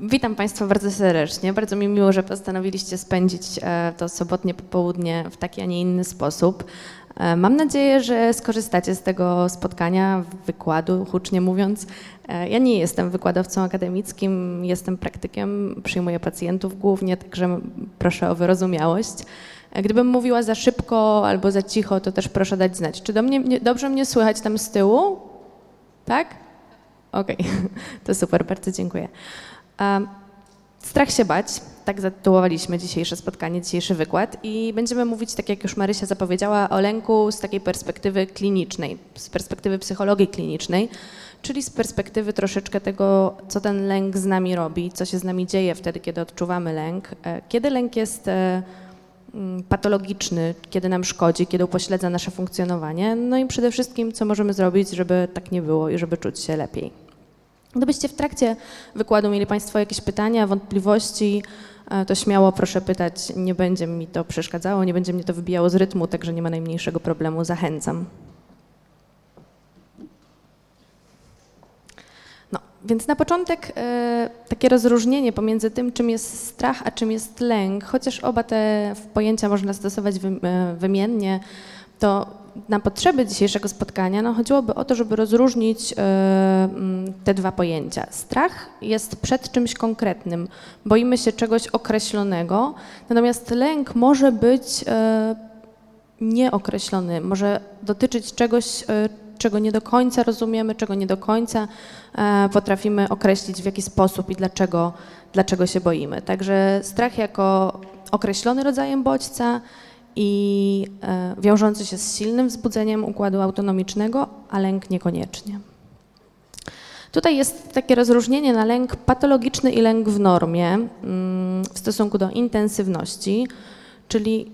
Witam Państwa bardzo serdecznie. Bardzo mi miło, że postanowiliście spędzić e, to sobotnie popołudnie w taki, a nie inny sposób. E, mam nadzieję, że skorzystacie z tego spotkania, wykładu, hucznie mówiąc. E, ja nie jestem wykładowcą akademickim, jestem praktykiem, przyjmuję pacjentów głównie, także proszę o wyrozumiałość. Gdybym mówiła za szybko albo za cicho, to też proszę dać znać. Czy do mnie, dobrze mnie słychać tam z tyłu? Tak? Okej, okay. to super, bardzo dziękuję. Strach się bać, tak zatytułowaliśmy dzisiejsze spotkanie, dzisiejszy wykład i będziemy mówić, tak jak już Marysia zapowiedziała, o lęku z takiej perspektywy klinicznej, z perspektywy psychologii klinicznej, czyli z perspektywy troszeczkę tego, co ten lęk z nami robi, co się z nami dzieje wtedy, kiedy odczuwamy lęk, e, kiedy lęk jest e, mm, patologiczny, kiedy nam szkodzi, kiedy upośledza nasze funkcjonowanie, no i przede wszystkim, co możemy zrobić, żeby tak nie było i żeby czuć się lepiej. Gdybyście w trakcie wykładu mieli Państwo jakieś pytania, wątpliwości, e, to śmiało proszę pytać, nie będzie mi to przeszkadzało, nie będzie mnie to wybijało z rytmu, także nie ma najmniejszego problemu, zachęcam. No, więc na początek e, takie rozróżnienie pomiędzy tym, czym jest strach, a czym jest lęk, chociaż oba te pojęcia można stosować e, wymiennie, to na potrzeby dzisiejszego spotkania no, chodziłoby o to, żeby rozróżnić y, te dwa pojęcia. Strach jest przed czymś konkretnym, boimy się czegoś określonego, natomiast lęk może być y, nieokreślony, może dotyczyć czegoś, y, czego nie do końca rozumiemy, czego nie do końca potrafimy określić w jaki sposób i dlaczego, dlaczego się boimy. Także strach jako określony rodzajem bodźca i e, wiążący się z silnym wzbudzeniem układu autonomicznego, a lęk niekoniecznie. Tutaj jest takie rozróżnienie na lęk patologiczny i lęk w normie mm, w stosunku do intensywności, czyli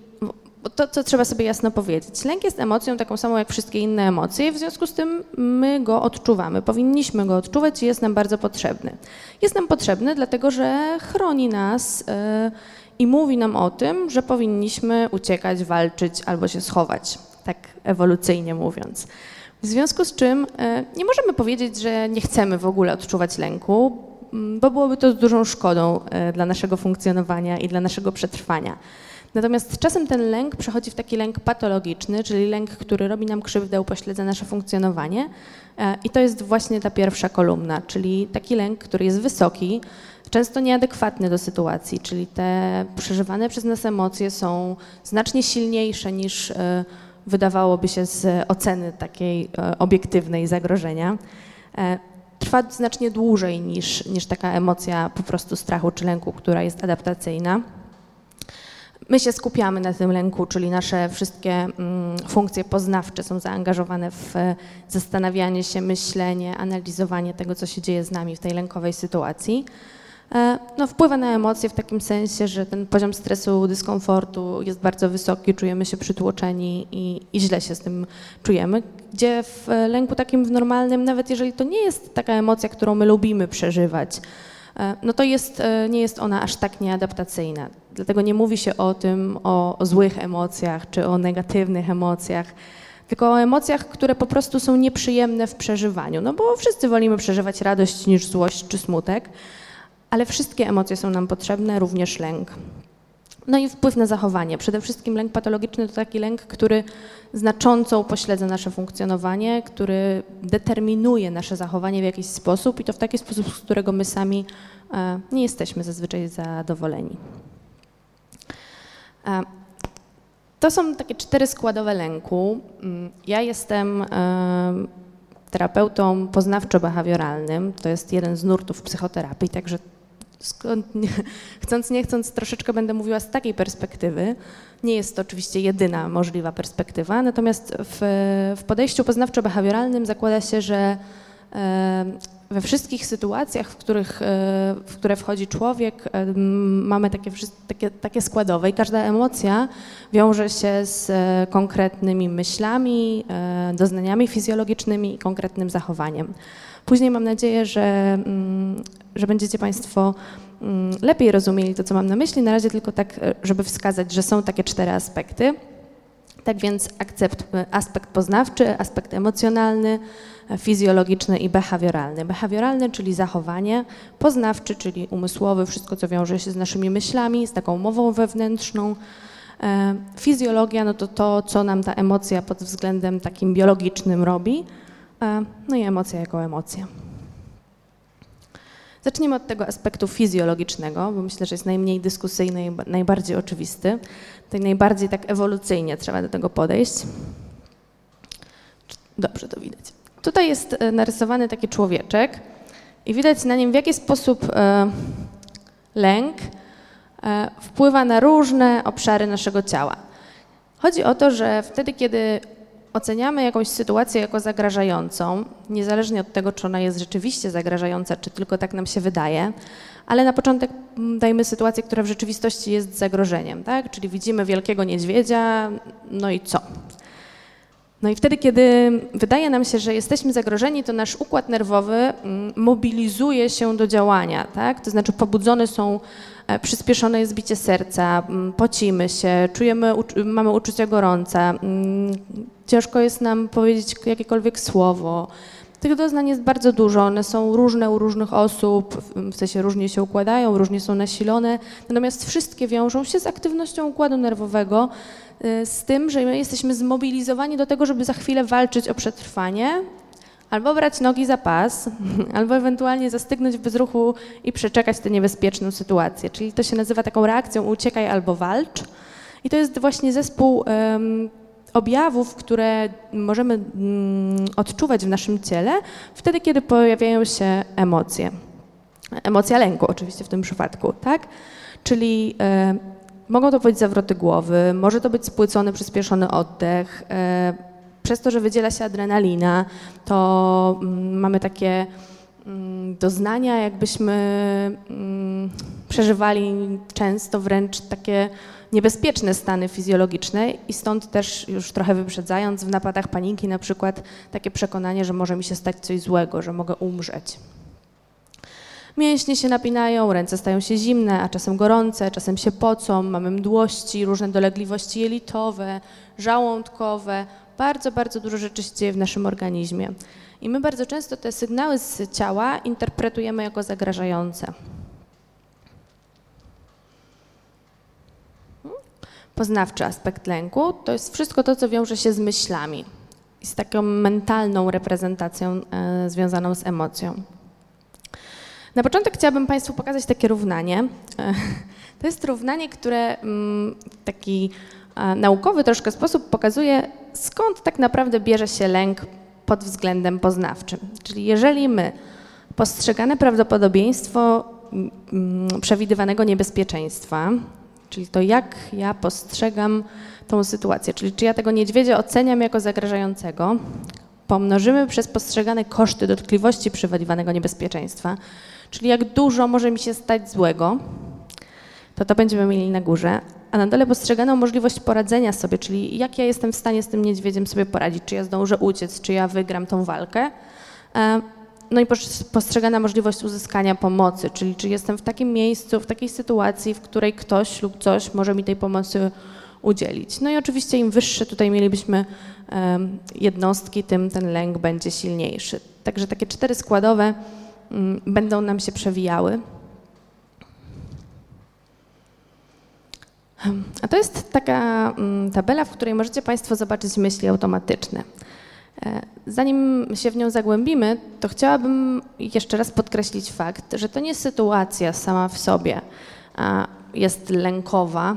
to, co trzeba sobie jasno powiedzieć. Lęk jest emocją taką samą jak wszystkie inne emocje w związku z tym my go odczuwamy. Powinniśmy go odczuwać i jest nam bardzo potrzebny. Jest nam potrzebny dlatego, że chroni nas yy, i mówi nam o tym, że powinniśmy uciekać, walczyć albo się schować, tak ewolucyjnie mówiąc. W związku z czym e, nie możemy powiedzieć, że nie chcemy w ogóle odczuwać lęku, bo byłoby to z dużą szkodą e, dla naszego funkcjonowania i dla naszego przetrwania. Natomiast czasem ten lęk przechodzi w taki lęk patologiczny, czyli lęk, który robi nam krzywdę, upośledza nasze funkcjonowanie. E, I to jest właśnie ta pierwsza kolumna, czyli taki lęk, który jest wysoki, często nieadekwatny do sytuacji, czyli te przeżywane przez nas emocje są znacznie silniejsze niż e, wydawałoby się z oceny takiej e, obiektywnej zagrożenia. E, trwa znacznie dłużej niż, niż taka emocja po prostu strachu czy lęku, która jest adaptacyjna. My się skupiamy na tym lęku, czyli nasze wszystkie mm, funkcje poznawcze są zaangażowane w zastanawianie się, myślenie, analizowanie tego, co się dzieje z nami w tej lękowej sytuacji. E, no, wpływa na emocje w takim sensie, że ten poziom stresu, dyskomfortu jest bardzo wysoki, czujemy się przytłoczeni i, i, źle się z tym czujemy. Gdzie w lęku takim w normalnym, nawet jeżeli to nie jest taka emocja, którą my lubimy przeżywać, e, no to jest, e, nie jest ona aż tak nieadaptacyjna. Dlatego nie mówi się o tym, o, o złych emocjach czy o negatywnych emocjach tylko o emocjach, które po prostu są nieprzyjemne w przeżywaniu. No bo wszyscy wolimy przeżywać radość niż złość czy smutek ale wszystkie emocje są nam potrzebne, również lęk. No i wpływ na zachowanie. Przede wszystkim lęk patologiczny to taki lęk, który znacząco upośledza nasze funkcjonowanie, który determinuje nasze zachowanie w jakiś sposób i to w taki sposób, z którego my sami e, nie jesteśmy zazwyczaj zadowoleni. E, to są takie cztery składowe lęku. Mm, ja jestem e, terapeutą poznawczo-behawioralnym. To jest jeden z nurtów psychoterapii, także skąd nie, chcąc, nie chcąc, troszeczkę będę mówiła z takiej perspektywy. Nie jest to oczywiście jedyna możliwa perspektywa, natomiast w, w podejściu poznawczo-behawioralnym zakłada się, że e, we wszystkich sytuacjach, w, których, e, w które wchodzi człowiek, e, mamy takie, takie, takie składowe i każda emocja wiąże się z konkretnymi myślami, doznaniami fizjologicznymi i konkretnym zachowaniem. Później mam nadzieję, że, mm, że będziecie Państwo mm, lepiej rozumieli to, co mam na myśli. Na razie tylko tak, e, żeby wskazać, że są takie cztery aspekty. Tak więc akcept, e, aspekt poznawczy, aspekt emocjonalny, fizjologiczny i behawioralny. Behawioralny, czyli zachowanie, poznawczy, czyli umysłowy, wszystko co wiąże się z naszymi myślami, z taką mową wewnętrzną. E, fizjologia, no to to, co nam ta emocja pod względem takim biologicznym robi, e, no i emocja jako emocja. Zaczniemy od tego aspektu fizjologicznego, bo myślę, że jest najmniej dyskusyjny najbardziej oczywisty. Tutaj najbardziej tak ewolucyjnie trzeba do tego podejść. Dobrze to widać. Tutaj jest e, narysowany taki człowieczek i widać na nim, w jaki sposób e, lęk e, wpływa na różne obszary naszego ciała. Chodzi o to, że wtedy, kiedy oceniamy jakąś sytuację jako zagrażającą, niezależnie od tego, czy ona jest rzeczywiście zagrażająca, czy tylko tak nam się wydaje, ale na początek mm, dajmy sytuację, która w rzeczywistości jest zagrożeniem, tak? Czyli widzimy wielkiego niedźwiedzia, no i co? No i wtedy, kiedy wydaje nam się, że jesteśmy zagrożeni, to nasz układ nerwowy mm, mobilizuje się do działania, tak? To znaczy pobudzone są, przyspieszone jest bicie serca, mm, pocimy się, czujemy, mamy uczucia gorąca, mm, ciężko jest nam powiedzieć jakiekolwiek słowo. Tych doznań jest bardzo dużo, one są różne u różnych osób, w sensie różnie się układają, różnie są nasilone, natomiast wszystkie wiążą się z aktywnością układu nerwowego, Y, z tym, że my jesteśmy zmobilizowani do tego, żeby za chwilę walczyć o przetrwanie, albo brać nogi za pas, albo ewentualnie zastygnąć w bezruchu i przeczekać tę niebezpieczną sytuację. Czyli to się nazywa taką reakcją uciekaj albo walcz. I to jest właśnie zespół um, objawów, które możemy um, odczuwać w naszym ciele wtedy, kiedy pojawiają się emocje. Emocja lęku oczywiście w tym przypadku, tak? Czyli Mogą to być zawroty głowy, może to być spłycony, przyspieszony oddech. Przez to, że wydziela się adrenalina, to mm, mamy takie mm, doznania, jakbyśmy mm, przeżywali często wręcz takie niebezpieczne stany fizjologiczne i stąd też już trochę wyprzedzając w napadach paniki na przykład takie przekonanie, że może mi się stać coś złego, że mogę umrzeć. Mięśnie się napinają, ręce stają się zimne, a czasem gorące, czasem się pocą, mamy mdłości, różne dolegliwości jelitowe, żołądkowe. Bardzo, bardzo dużo rzeczy się dzieje w naszym organizmie. I my bardzo często te sygnały z ciała interpretujemy jako zagrażające. Poznawczy aspekt lęku to jest wszystko to, co wiąże się z myślami i z taką mentalną reprezentacją e, związaną z emocją. Na początek chciałabym Państwu pokazać takie równanie. E, to jest równanie, które mm, taki naukowy troszkę sposób pokazuje, skąd tak naprawdę bierze się lęk pod względem poznawczym. Czyli jeżeli my postrzegane prawdopodobieństwo mm, przewidywanego niebezpieczeństwa, czyli to jak ja postrzegam tą sytuację, czyli czy ja tego niedźwiedzia oceniam jako zagrażającego, pomnożymy przez postrzegane koszty dotkliwości przewidywanego niebezpieczeństwa, Czyli jak dużo może mi się stać złego, to to będziemy mieli na górze, a na dole postrzegano możliwość poradzenia sobie, czyli jak ja jestem w stanie z tym niedźwiedziem sobie poradzić, czy ja zdążę uciec, czy ja wygram tą walkę. E, no i postrzegana możliwość uzyskania pomocy, czyli czy jestem w takim miejscu, w takiej sytuacji, w której ktoś lub coś może mi tej pomocy udzielić. No i oczywiście im wyższe tutaj mielibyśmy jednostki, tym ten lęk będzie silniejszy. Także takie cztery składowe Mm, będą nam się przewijały. A to jest taka mm, tabela, w której możecie Państwo zobaczyć myśli automatyczne. E, zanim się w nią zagłębimy, to chciałabym jeszcze raz podkreślić fakt, że to nie sytuacja sama w sobie jest lękowa,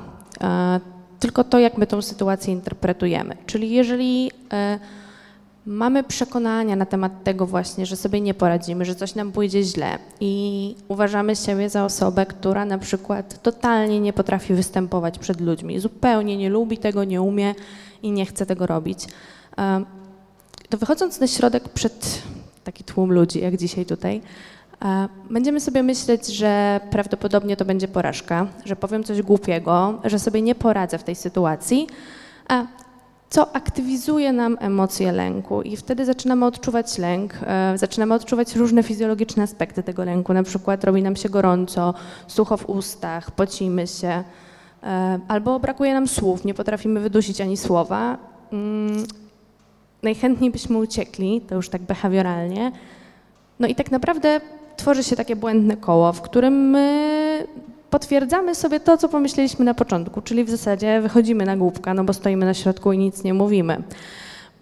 tylko to, jak my tą sytuację interpretujemy. Czyli jeżeli e, Mamy przekonania na temat tego właśnie, że sobie nie poradzimy, że coś nam pójdzie źle i uważamy siebie za osobę, która na przykład totalnie nie potrafi występować przed ludźmi, zupełnie nie lubi tego, nie umie i nie chce tego robić. To wychodząc na środek przed taki tłum ludzi, jak dzisiaj tutaj, będziemy sobie myśleć, że prawdopodobnie to będzie porażka, że powiem coś głupiego, że sobie nie poradzę w tej sytuacji, a co aktywizuje nam emocje lęku i wtedy zaczynamy odczuwać lęk, e, zaczynamy odczuwać różne fizjologiczne aspekty tego lęku, na przykład robi nam się gorąco, sucho w ustach, pocimy się, e, albo brakuje nam słów, nie potrafimy wydusić ani słowa. Mm, najchętniej byśmy uciekli, to już tak behawioralnie. No i tak naprawdę tworzy się takie błędne koło, w którym my potwierdzamy sobie to, co pomyśleliśmy na początku, czyli w zasadzie wychodzimy na głupka, no bo stoimy na środku i nic nie mówimy.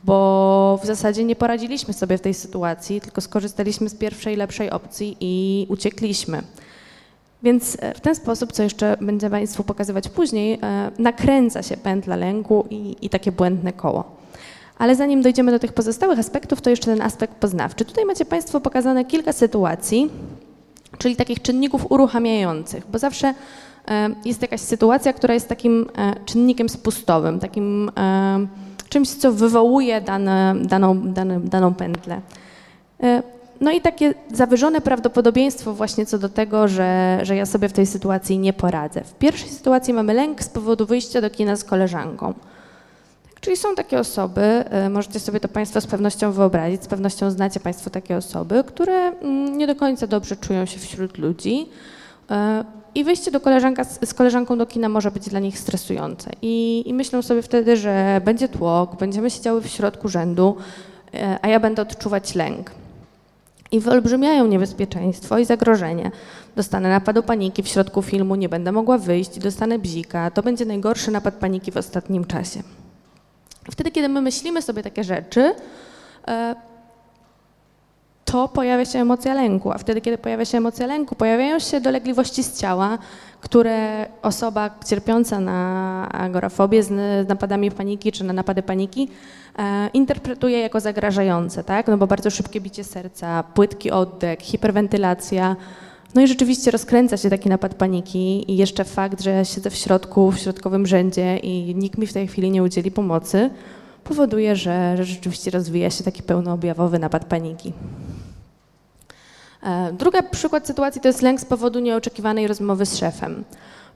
Bo w zasadzie nie poradziliśmy sobie w tej sytuacji, tylko skorzystaliśmy z pierwszej, lepszej opcji i uciekliśmy. Więc e, w ten sposób, co jeszcze będę Państwu pokazywać później, e, nakręca się pętla lęku i, i takie błędne koło. Ale zanim dojdziemy do tych pozostałych aspektów, to jeszcze ten aspekt poznawczy. Tutaj macie Państwo pokazane kilka sytuacji, czyli takich czynników uruchamiających, bo zawsze e, jest jakaś sytuacja, która jest takim czynnikiem spustowym, takim czymś, co wywołuje dane, daną, dane, daną pętlę. No i takie zawyżone prawdopodobieństwo właśnie co do tego, że, że ja sobie w tej sytuacji nie poradzę. W pierwszej sytuacji mamy lęk z powodu wyjścia do kina z koleżanką. Czyli są takie osoby, e, możecie sobie to Państwo z pewnością wyobrazić, z pewnością znacie Państwo takie osoby, które mm, nie do końca dobrze czują się wśród ludzi. E, I wyjście do koleżanka, z koleżanką do kina może być dla nich stresujące. I, I myślą sobie wtedy, że będzie tłok, będziemy siedziały w środku rzędu, e, a ja będę odczuwać lęk i wyolbrzymiają niebezpieczeństwo i zagrożenie. Dostanę napadu paniki w środku filmu, nie będę mogła wyjść, dostanę bzika. To będzie najgorszy napad paniki w ostatnim czasie. Wtedy, kiedy my myślimy sobie takie rzeczy, e, to pojawia się emocja lęku, a wtedy, kiedy pojawia się emocja lęku, pojawiają się dolegliwości z ciała, które osoba cierpiąca na agorafobię z napadami paniki czy na napady paniki e, interpretuje jako zagrażające, tak? No bo bardzo szybkie bicie serca, płytki oddech, hiperwentylacja. No i rzeczywiście rozkręca się taki napad paniki i jeszcze fakt, że siedzę w środku, w środkowym rzędzie i nikt mi w tej chwili nie udzieli pomocy, powoduje, że, że rzeczywiście rozwija się taki pełnoobjawowy napad paniki. E, drugi przykład sytuacji to jest lęk z powodu nieoczekiwanej rozmowy z szefem.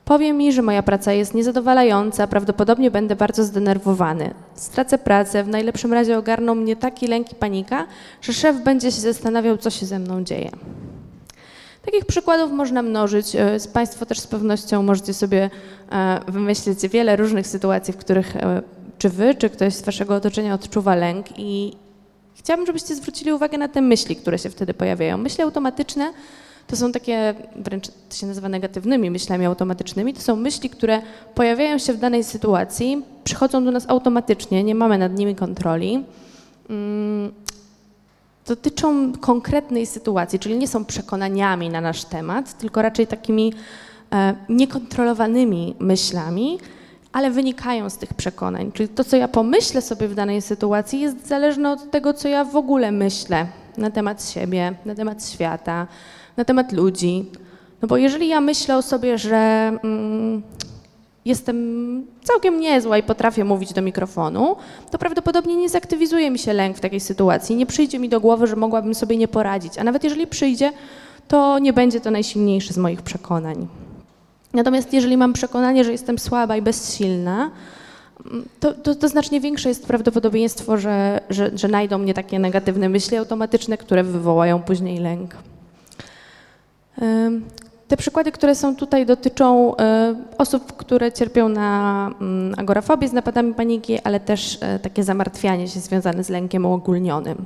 Powie mi, że moja praca jest niezadowalająca, prawdopodobnie będę bardzo zdenerwowany. Stracę pracę, w najlepszym razie ogarną mnie taki lęk i panika, że szef będzie się zastanawiał, co się ze mną dzieje. Takich przykładów można mnożyć. E, państwo też z pewnością możecie sobie e, wymyślić wiele różnych sytuacji, w których czy wy, czy ktoś z waszego otoczenia odczuwa lęk i, Chciałabym, żebyście zwrócili uwagę na te myśli, które się wtedy pojawiają. Myśli automatyczne to są takie, wręcz to się nazywa negatywnymi myślami automatycznymi, to są myśli, które pojawiają się w danej sytuacji, przychodzą do nas automatycznie, nie mamy nad nimi kontroli. Dotyczą konkretnej sytuacji, czyli nie są przekonaniami na nasz temat, tylko raczej takimi e, niekontrolowanymi myślami, ale wynikają z tych przekonań. Czyli to, co ja pomyślę sobie w danej sytuacji, jest zależne od tego, co ja w ogóle myślę na temat siebie, na temat świata, na temat ludzi. No bo jeżeli ja myślę o sobie, że mm, jestem całkiem niezła i potrafię mówić do mikrofonu, to prawdopodobnie nie zaktywizuje mi się lęk w takiej sytuacji. Nie przyjdzie mi do głowy, że mogłabym sobie nie poradzić. A nawet jeżeli przyjdzie, to nie będzie to najsilniejsze z moich przekonań. Natomiast jeżeli mam przekonanie, że jestem słaba i bezsilna, to, to, to znacznie większe jest prawdopodobieństwo, że, że, że najdą mnie takie negatywne myśli automatyczne, które wywołają później lęk. Te przykłady, które są tutaj, dotyczą e, osób, które cierpią na mm, agorafobię z napadami paniki, ale też e, takie zamartwianie się związane z lękiem uogólnionym.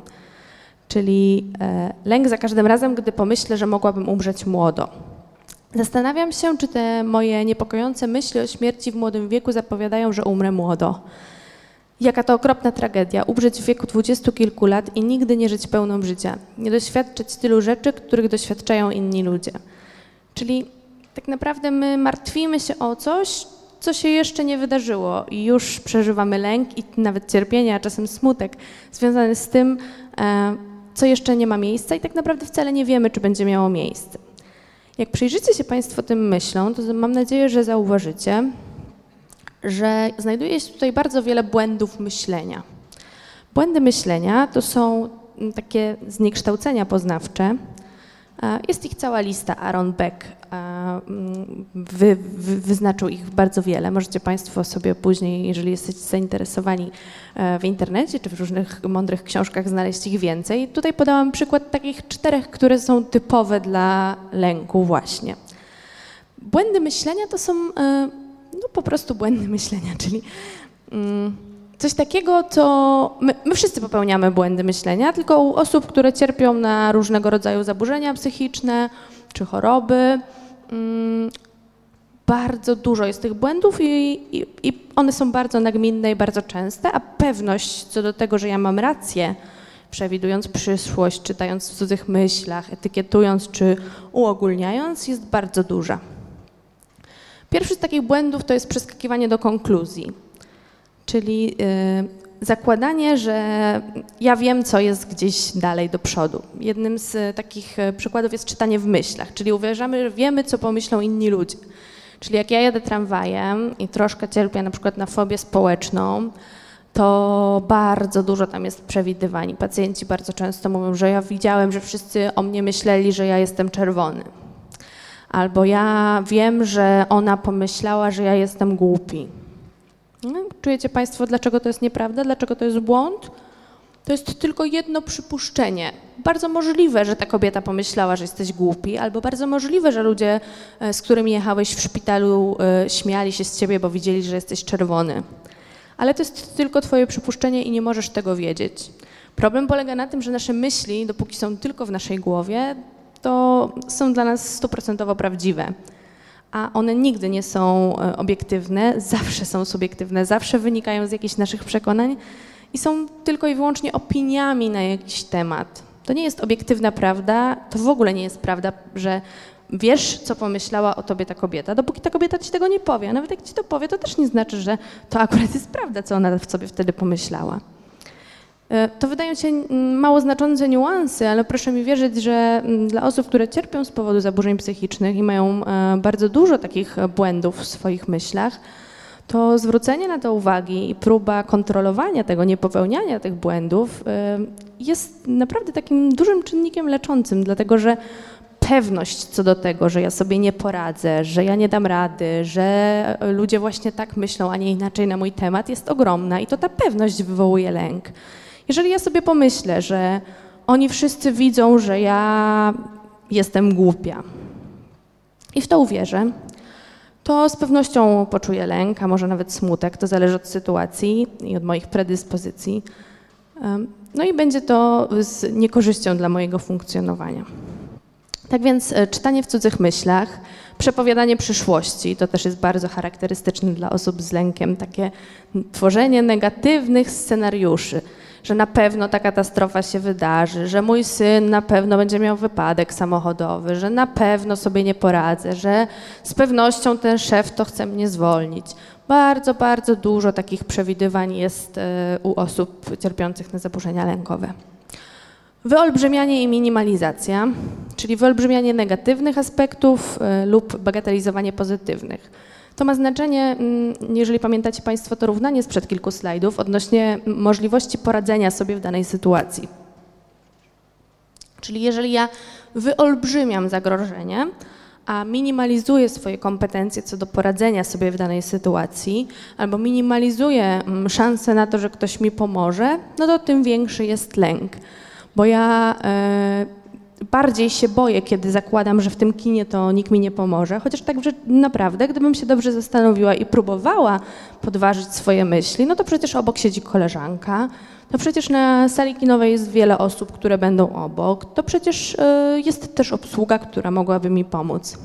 Czyli e, lęk za każdym razem, gdy pomyślę, że mogłabym umrzeć młodo. Zastanawiam się, czy te moje niepokojące myśli o śmierci w młodym wieku zapowiadają, że umrę młodo. Jaka to okropna tragedia, umrzeć w wieku dwudziestu kilku lat i nigdy nie żyć pełną życia, nie doświadczyć tylu rzeczy, których doświadczają inni ludzie. Czyli tak naprawdę my martwimy się o coś, co się jeszcze nie wydarzyło i już przeżywamy lęk i nawet cierpienie, a czasem smutek związany z tym, e, co jeszcze nie ma miejsca i tak naprawdę wcale nie wiemy, czy będzie miało miejsce. Jak przyjrzycie się Państwo tym myślom, to mam nadzieję, że zauważycie, że znajduje się tutaj bardzo wiele błędów myślenia. Błędy myślenia to są takie zniekształcenia poznawcze, jest ich cała lista. Aaron Beck mm, wy, wy, wyznaczył ich bardzo wiele. Możecie Państwo sobie później, jeżeli jesteście zainteresowani e, w internecie czy w różnych mądrych książkach, znaleźć ich więcej. Tutaj podałam przykład takich czterech, które są typowe dla lęku właśnie. Błędy myślenia to są e, no, po prostu błędy myślenia, czyli mm, coś takiego, co my, my, wszyscy popełniamy błędy myślenia, tylko u osób, które cierpią na różnego rodzaju zaburzenia psychiczne czy choroby. Mm, bardzo dużo jest tych błędów i, i, i, one są bardzo nagminne i bardzo częste, a pewność co do tego, że ja mam rację, przewidując przyszłość, czytając w cudzych myślach, etykietując czy uogólniając, jest bardzo duża. Pierwszy z takich błędów to jest przeskakiwanie do konkluzji, czyli y, zakładanie, że ja wiem, co jest gdzieś dalej do przodu. Jednym z takich y, przykładów jest czytanie w myślach, czyli uważamy, że wiemy, co pomyślą inni ludzie. Czyli jak ja jadę tramwajem i troszkę cierpię na przykład na fobię społeczną, to bardzo dużo tam jest przewidywań. Pacjenci bardzo często mówią, że ja widziałem, że wszyscy o mnie myśleli, że ja jestem czerwony. Albo ja wiem, że ona pomyślała, że ja jestem głupi. No, czujecie Państwo, dlaczego to jest nieprawda? Dlaczego to jest błąd? To jest tylko jedno przypuszczenie. Bardzo możliwe, że ta kobieta pomyślała, że jesteś głupi, albo bardzo możliwe, że ludzie, e, z którymi jechałeś w szpitalu, e, śmiali się z ciebie, bo widzieli, że jesteś czerwony. Ale to jest tylko twoje przypuszczenie i nie możesz tego wiedzieć. Problem polega na tym, że nasze myśli, dopóki są tylko w naszej głowie, to są dla nas stuprocentowo prawdziwe. A one nigdy nie są e, obiektywne, zawsze są subiektywne, zawsze wynikają z jakichś naszych przekonań i są tylko i wyłącznie opiniami na jakiś temat. To nie jest obiektywna prawda, to w ogóle nie jest prawda, że wiesz, co pomyślała o tobie ta kobieta, dopóki ta kobieta ci tego nie powie. A nawet jak ci to powie, to też nie znaczy, że to akurat jest prawda, co ona w sobie wtedy pomyślała. E, to wydają się mało znaczące niuanse, ale proszę mi wierzyć, że dla osób, które cierpią z powodu zaburzeń psychicznych i mają e, bardzo dużo takich błędów w swoich myślach, to zwrócenie na to uwagi i próba kontrolowania tego, niepopełniania tych błędów y, jest naprawdę takim dużym czynnikiem leczącym, dlatego że pewność co do tego, że ja sobie nie poradzę, że ja nie dam rady, że ludzie właśnie tak myślą, a nie inaczej na mój temat, jest ogromna i to ta pewność wywołuje lęk. Jeżeli ja sobie pomyślę, że oni wszyscy widzą, że ja jestem głupia i w to uwierzę, to z pewnością poczuję lęk, a może nawet smutek. To zależy od sytuacji i od moich predyspozycji. No i będzie to z niekorzyścią dla mojego funkcjonowania. Tak więc e, czytanie w cudzych myślach, przepowiadanie przyszłości, to też jest bardzo charakterystyczne dla osób z lękiem, takie tworzenie negatywnych scenariuszy że na pewno ta katastrofa się wydarzy, że mój syn na pewno będzie miał wypadek samochodowy, że na pewno sobie nie poradzę, że z pewnością ten szef to chce mnie zwolnić. Bardzo, bardzo dużo takich przewidywań jest e, u osób cierpiących na zaburzenia lękowe. Wyolbrzymianie i minimalizacja, czyli wyolbrzymianie negatywnych aspektów e, lub bagatelizowanie pozytywnych. To ma znaczenie, mm, jeżeli pamiętacie Państwo to równanie sprzed kilku slajdów, odnośnie możliwości poradzenia sobie w danej sytuacji. Czyli jeżeli ja wyolbrzymiam zagrożenie, a minimalizuję swoje kompetencje co do poradzenia sobie w danej sytuacji, albo minimalizuję mm, szanse na to, że ktoś mi pomoże, no to tym większy jest lęk. Bo ja e, bardziej się boję, kiedy zakładam, że w tym kinie to nikt mi nie pomoże, chociaż tak naprawdę, gdybym się dobrze zastanowiła i próbowała podważyć swoje myśli, no to przecież obok siedzi koleżanka, to przecież na sali kinowej jest wiele osób, które będą obok, to przecież y, jest też obsługa, która mogłaby mi pomóc.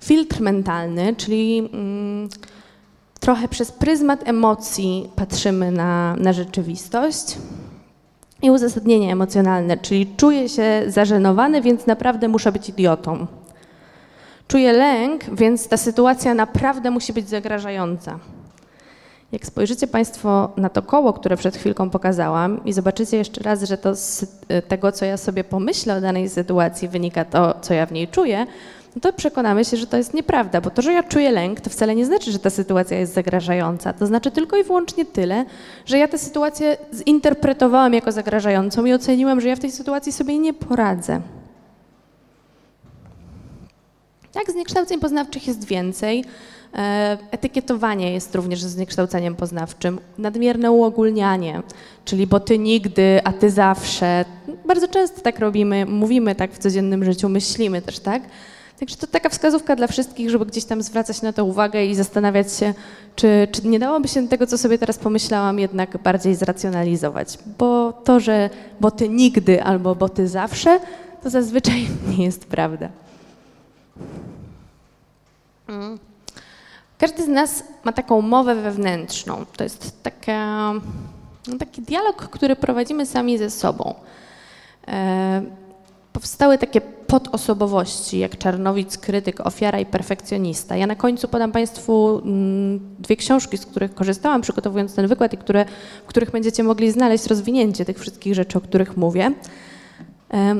Filtr mentalny, czyli mm, trochę przez pryzmat emocji patrzymy na, na rzeczywistość i uzasadnienie emocjonalne, czyli czuję się zażenowany, więc naprawdę muszę być idiotą. Czuję lęk, więc ta sytuacja naprawdę musi być zagrażająca. Jak spojrzycie Państwo na to koło, które przed chwilką pokazałam i zobaczycie jeszcze raz, że to z tego, co ja sobie pomyślę o danej sytuacji, wynika to, co ja w niej czuję, no to przekonamy się, że to jest nieprawda, bo to, że ja czuję lęk, to wcale nie znaczy, że ta sytuacja jest zagrażająca. To znaczy tylko i wyłącznie tyle, że ja tę sytuację zinterpretowałam jako zagrażającą i oceniłam, że ja w tej sytuacji sobie nie poradzę. Tak, zniekształceń poznawczych jest więcej. E, etykietowanie jest również zniekształceniem poznawczym. Nadmierne uogólnianie, czyli bo ty nigdy, a ty zawsze. Bardzo często tak robimy, mówimy tak w codziennym życiu, myślimy też tak. Także to taka wskazówka dla wszystkich, żeby gdzieś tam zwracać na to uwagę i zastanawiać się, czy, czy nie dałoby się tego, co sobie teraz pomyślałam, jednak bardziej zracjonalizować. Bo to, że bo ty nigdy albo bo ty zawsze, to zazwyczaj nie jest prawda. Mm. Każdy z nas ma taką mowę wewnętrzną. To jest taka, no, taki dialog, który prowadzimy sami ze sobą. E, powstały takie podosobowości, jak Czarnowic, krytyk, ofiara i perfekcjonista. Ja na końcu podam Państwu mm, dwie książki, z których korzystałam przygotowując ten wykład i które, w których będziecie mogli znaleźć rozwinięcie tych wszystkich rzeczy, o których mówię.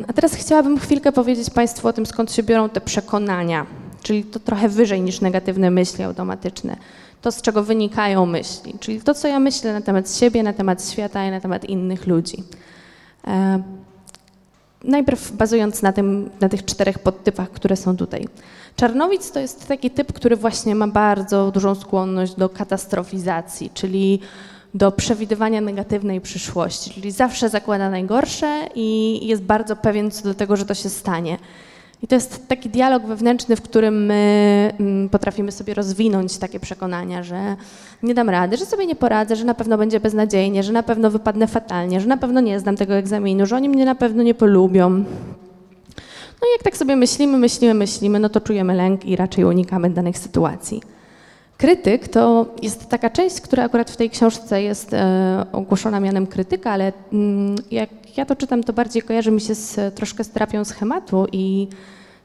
A teraz chciałabym chwilkę powiedzieć Państwu o tym, skąd się biorą te przekonania, czyli to trochę wyżej niż negatywne myśli automatyczne. To, z czego wynikają myśli, czyli to, co ja myślę na temat siebie, na temat świata i na temat innych ludzi. Najpierw bazując na, tym, na tych czterech podtypach, które są tutaj. Czarnowic to jest taki typ, który właśnie ma bardzo dużą skłonność do katastrofizacji, czyli do przewidywania negatywnej przyszłości, czyli zawsze zakłada najgorsze i jest bardzo pewien co do tego, że to się stanie. I to jest taki dialog wewnętrzny, w którym my mm, potrafimy sobie rozwinąć takie przekonania, że nie dam rady, że sobie nie poradzę, że na pewno będzie beznadziejnie, że na pewno wypadnę fatalnie, że na pewno nie zdam tego egzaminu, że oni mnie na pewno nie polubią. No i jak tak sobie myślimy, myślimy, myślimy, no to czujemy lęk i raczej unikamy danych sytuacji. Krytyk to jest taka część, która akurat w tej książce jest e, ogłoszona mianem krytyka, ale mm, jak ja to czytam, to bardziej kojarzy mi się z, troszkę z terapią schematu i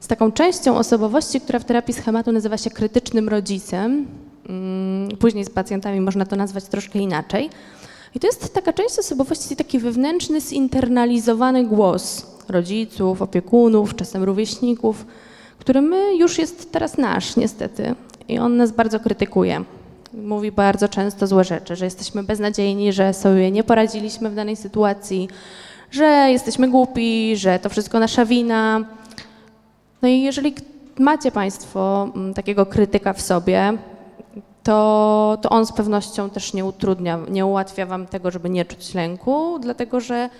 z taką częścią osobowości, która w terapii schematu nazywa się krytycznym rodzicem. Mm, później z pacjentami można to nazwać troszkę inaczej. I to jest taka część osobowości, taki wewnętrzny, zinternalizowany głos rodziców, opiekunów, czasem rówieśników, który my już jest teraz nasz, niestety i on nas bardzo krytykuje. Mówi bardzo często złe rzeczy, że jesteśmy beznadziejni, że sobie nie poradziliśmy w danej sytuacji, że jesteśmy głupi, że to wszystko nasza wina. No i jeżeli macie Państwo mm, takiego krytyka w sobie, to, to on z pewnością też nie utrudnia, nie ułatwia Wam tego, żeby nie czuć lęku, dlatego że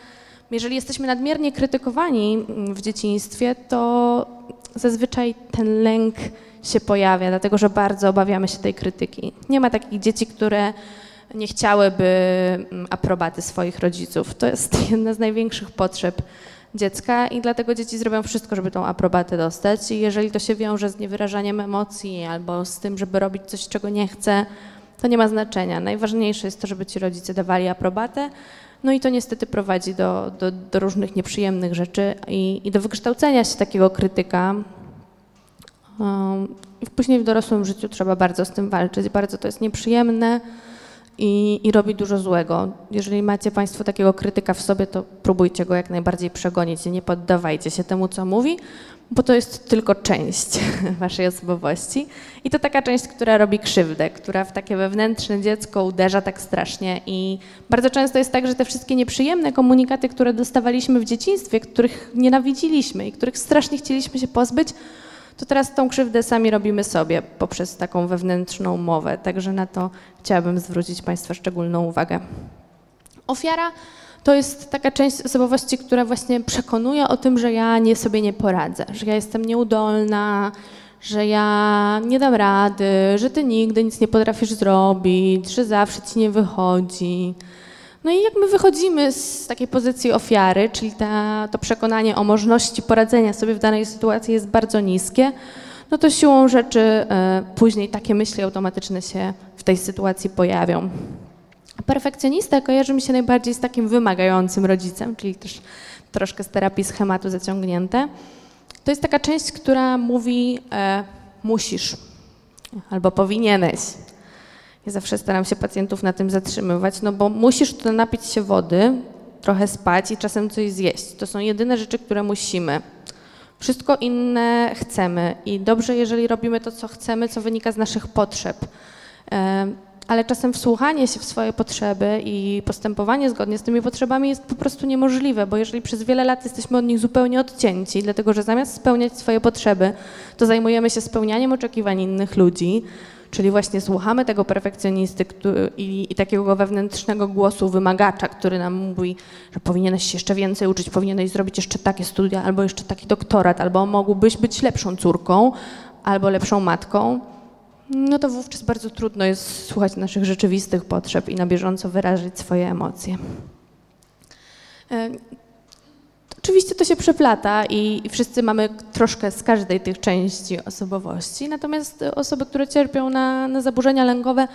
jeżeli jesteśmy nadmiernie krytykowani mm, w dzieciństwie, to zazwyczaj ten lęk się pojawia, dlatego że bardzo obawiamy się tej krytyki. Nie ma takich dzieci, które nie chciałyby mm, aprobaty swoich rodziców. To jest jedna z największych potrzeb dziecka i dlatego dzieci zrobią wszystko, żeby tą aprobatę dostać. I jeżeli to się wiąże z niewyrażaniem emocji albo z tym, żeby robić coś, czego nie chce, to nie ma znaczenia. Najważniejsze jest to, żeby ci rodzice dawali aprobatę. No i to niestety prowadzi do, do, do różnych nieprzyjemnych rzeczy i, i do wykształcenia się takiego krytyka, i później w dorosłym życiu trzeba bardzo z tym walczyć. Bardzo to jest nieprzyjemne i, i robi dużo złego. Jeżeli macie Państwo takiego krytyka w sobie, to próbujcie go jak najbardziej przegonić i nie poddawajcie się temu, co mówi, bo to jest tylko część Waszej osobowości. I to taka część, która robi krzywdę, która w takie wewnętrzne dziecko uderza tak strasznie. I bardzo często jest tak, że te wszystkie nieprzyjemne komunikaty, które dostawaliśmy w dzieciństwie, których nienawidziliśmy i których strasznie chcieliśmy się pozbyć, to teraz tą krzywdę sami robimy sobie poprzez taką wewnętrzną mowę. Także na to chciałabym zwrócić Państwa szczególną uwagę. Ofiara to jest taka część osobowości, która właśnie przekonuje o tym, że ja nie sobie nie poradzę, że ja jestem nieudolna, że ja nie dam rady, że ty nigdy nic nie potrafisz zrobić, że zawsze ci nie wychodzi. No i jak my wychodzimy z takiej pozycji ofiary, czyli ta, to przekonanie o możliwości poradzenia sobie w danej sytuacji jest bardzo niskie, no to siłą rzeczy e, później takie myśli automatyczne się w tej sytuacji pojawią. Perfekcjonista kojarzy mi się najbardziej z takim wymagającym rodzicem, czyli też troszkę z terapii schematu zaciągnięte. To jest taka część, która mówi e, musisz albo powinieneś. Ja zawsze staram się pacjentów na tym zatrzymywać, no bo musisz to napić się wody, trochę spać i czasem coś zjeść. To są jedyne rzeczy, które musimy. Wszystko inne chcemy i dobrze, jeżeli robimy to, co chcemy, co wynika z naszych potrzeb. ale czasem wsłuchanie się w swoje potrzeby i postępowanie zgodnie z tymi potrzebami jest po prostu niemożliwe, bo jeżeli przez wiele lat jesteśmy od nich zupełnie odcięci, dlatego że zamiast spełniać swoje potrzeby, to zajmujemy się spełnianiem oczekiwań innych ludzi, czyli właśnie słuchamy tego perfekcjonisty który, i, i, takiego wewnętrznego głosu wymagacza, który nam mówi, że powinieneś się jeszcze więcej uczyć, powinieneś zrobić jeszcze takie studia, albo jeszcze taki doktorat, albo mógłbyś być lepszą córką, albo lepszą matką no to wówczas bardzo trudno jest słuchać naszych rzeczywistych potrzeb i na bieżąco wyrazić swoje emocje. Oczywiście to się przeplata i, i, wszyscy mamy troszkę z każdej tych części osobowości, natomiast osoby, które cierpią na, na zaburzenia lękowe,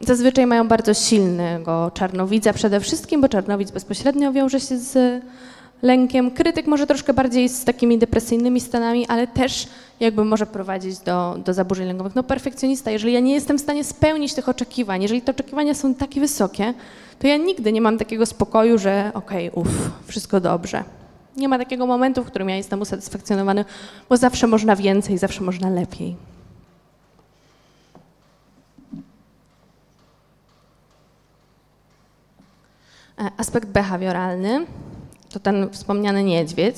zazwyczaj mają bardzo silnego czarnowidza przede wszystkim, bo czarnowidz bezpośrednio wiąże się z lękiem. Krytyk może troszkę bardziej z takimi depresyjnymi stanami, ale też jakby może prowadzić do, do zaburzeń lękowych. No perfekcjonista, jeżeli ja nie jestem w stanie spełnić tych oczekiwań, jeżeli te oczekiwania są takie wysokie, to ja nigdy nie mam takiego spokoju, że okej, okay, uff, wszystko dobrze. Nie ma takiego momentu, w którym ja jestem usatysfakcjonowany, bo zawsze można więcej, zawsze można lepiej. E, aspekt behawioralny to ten wspomniany niedźwiedź.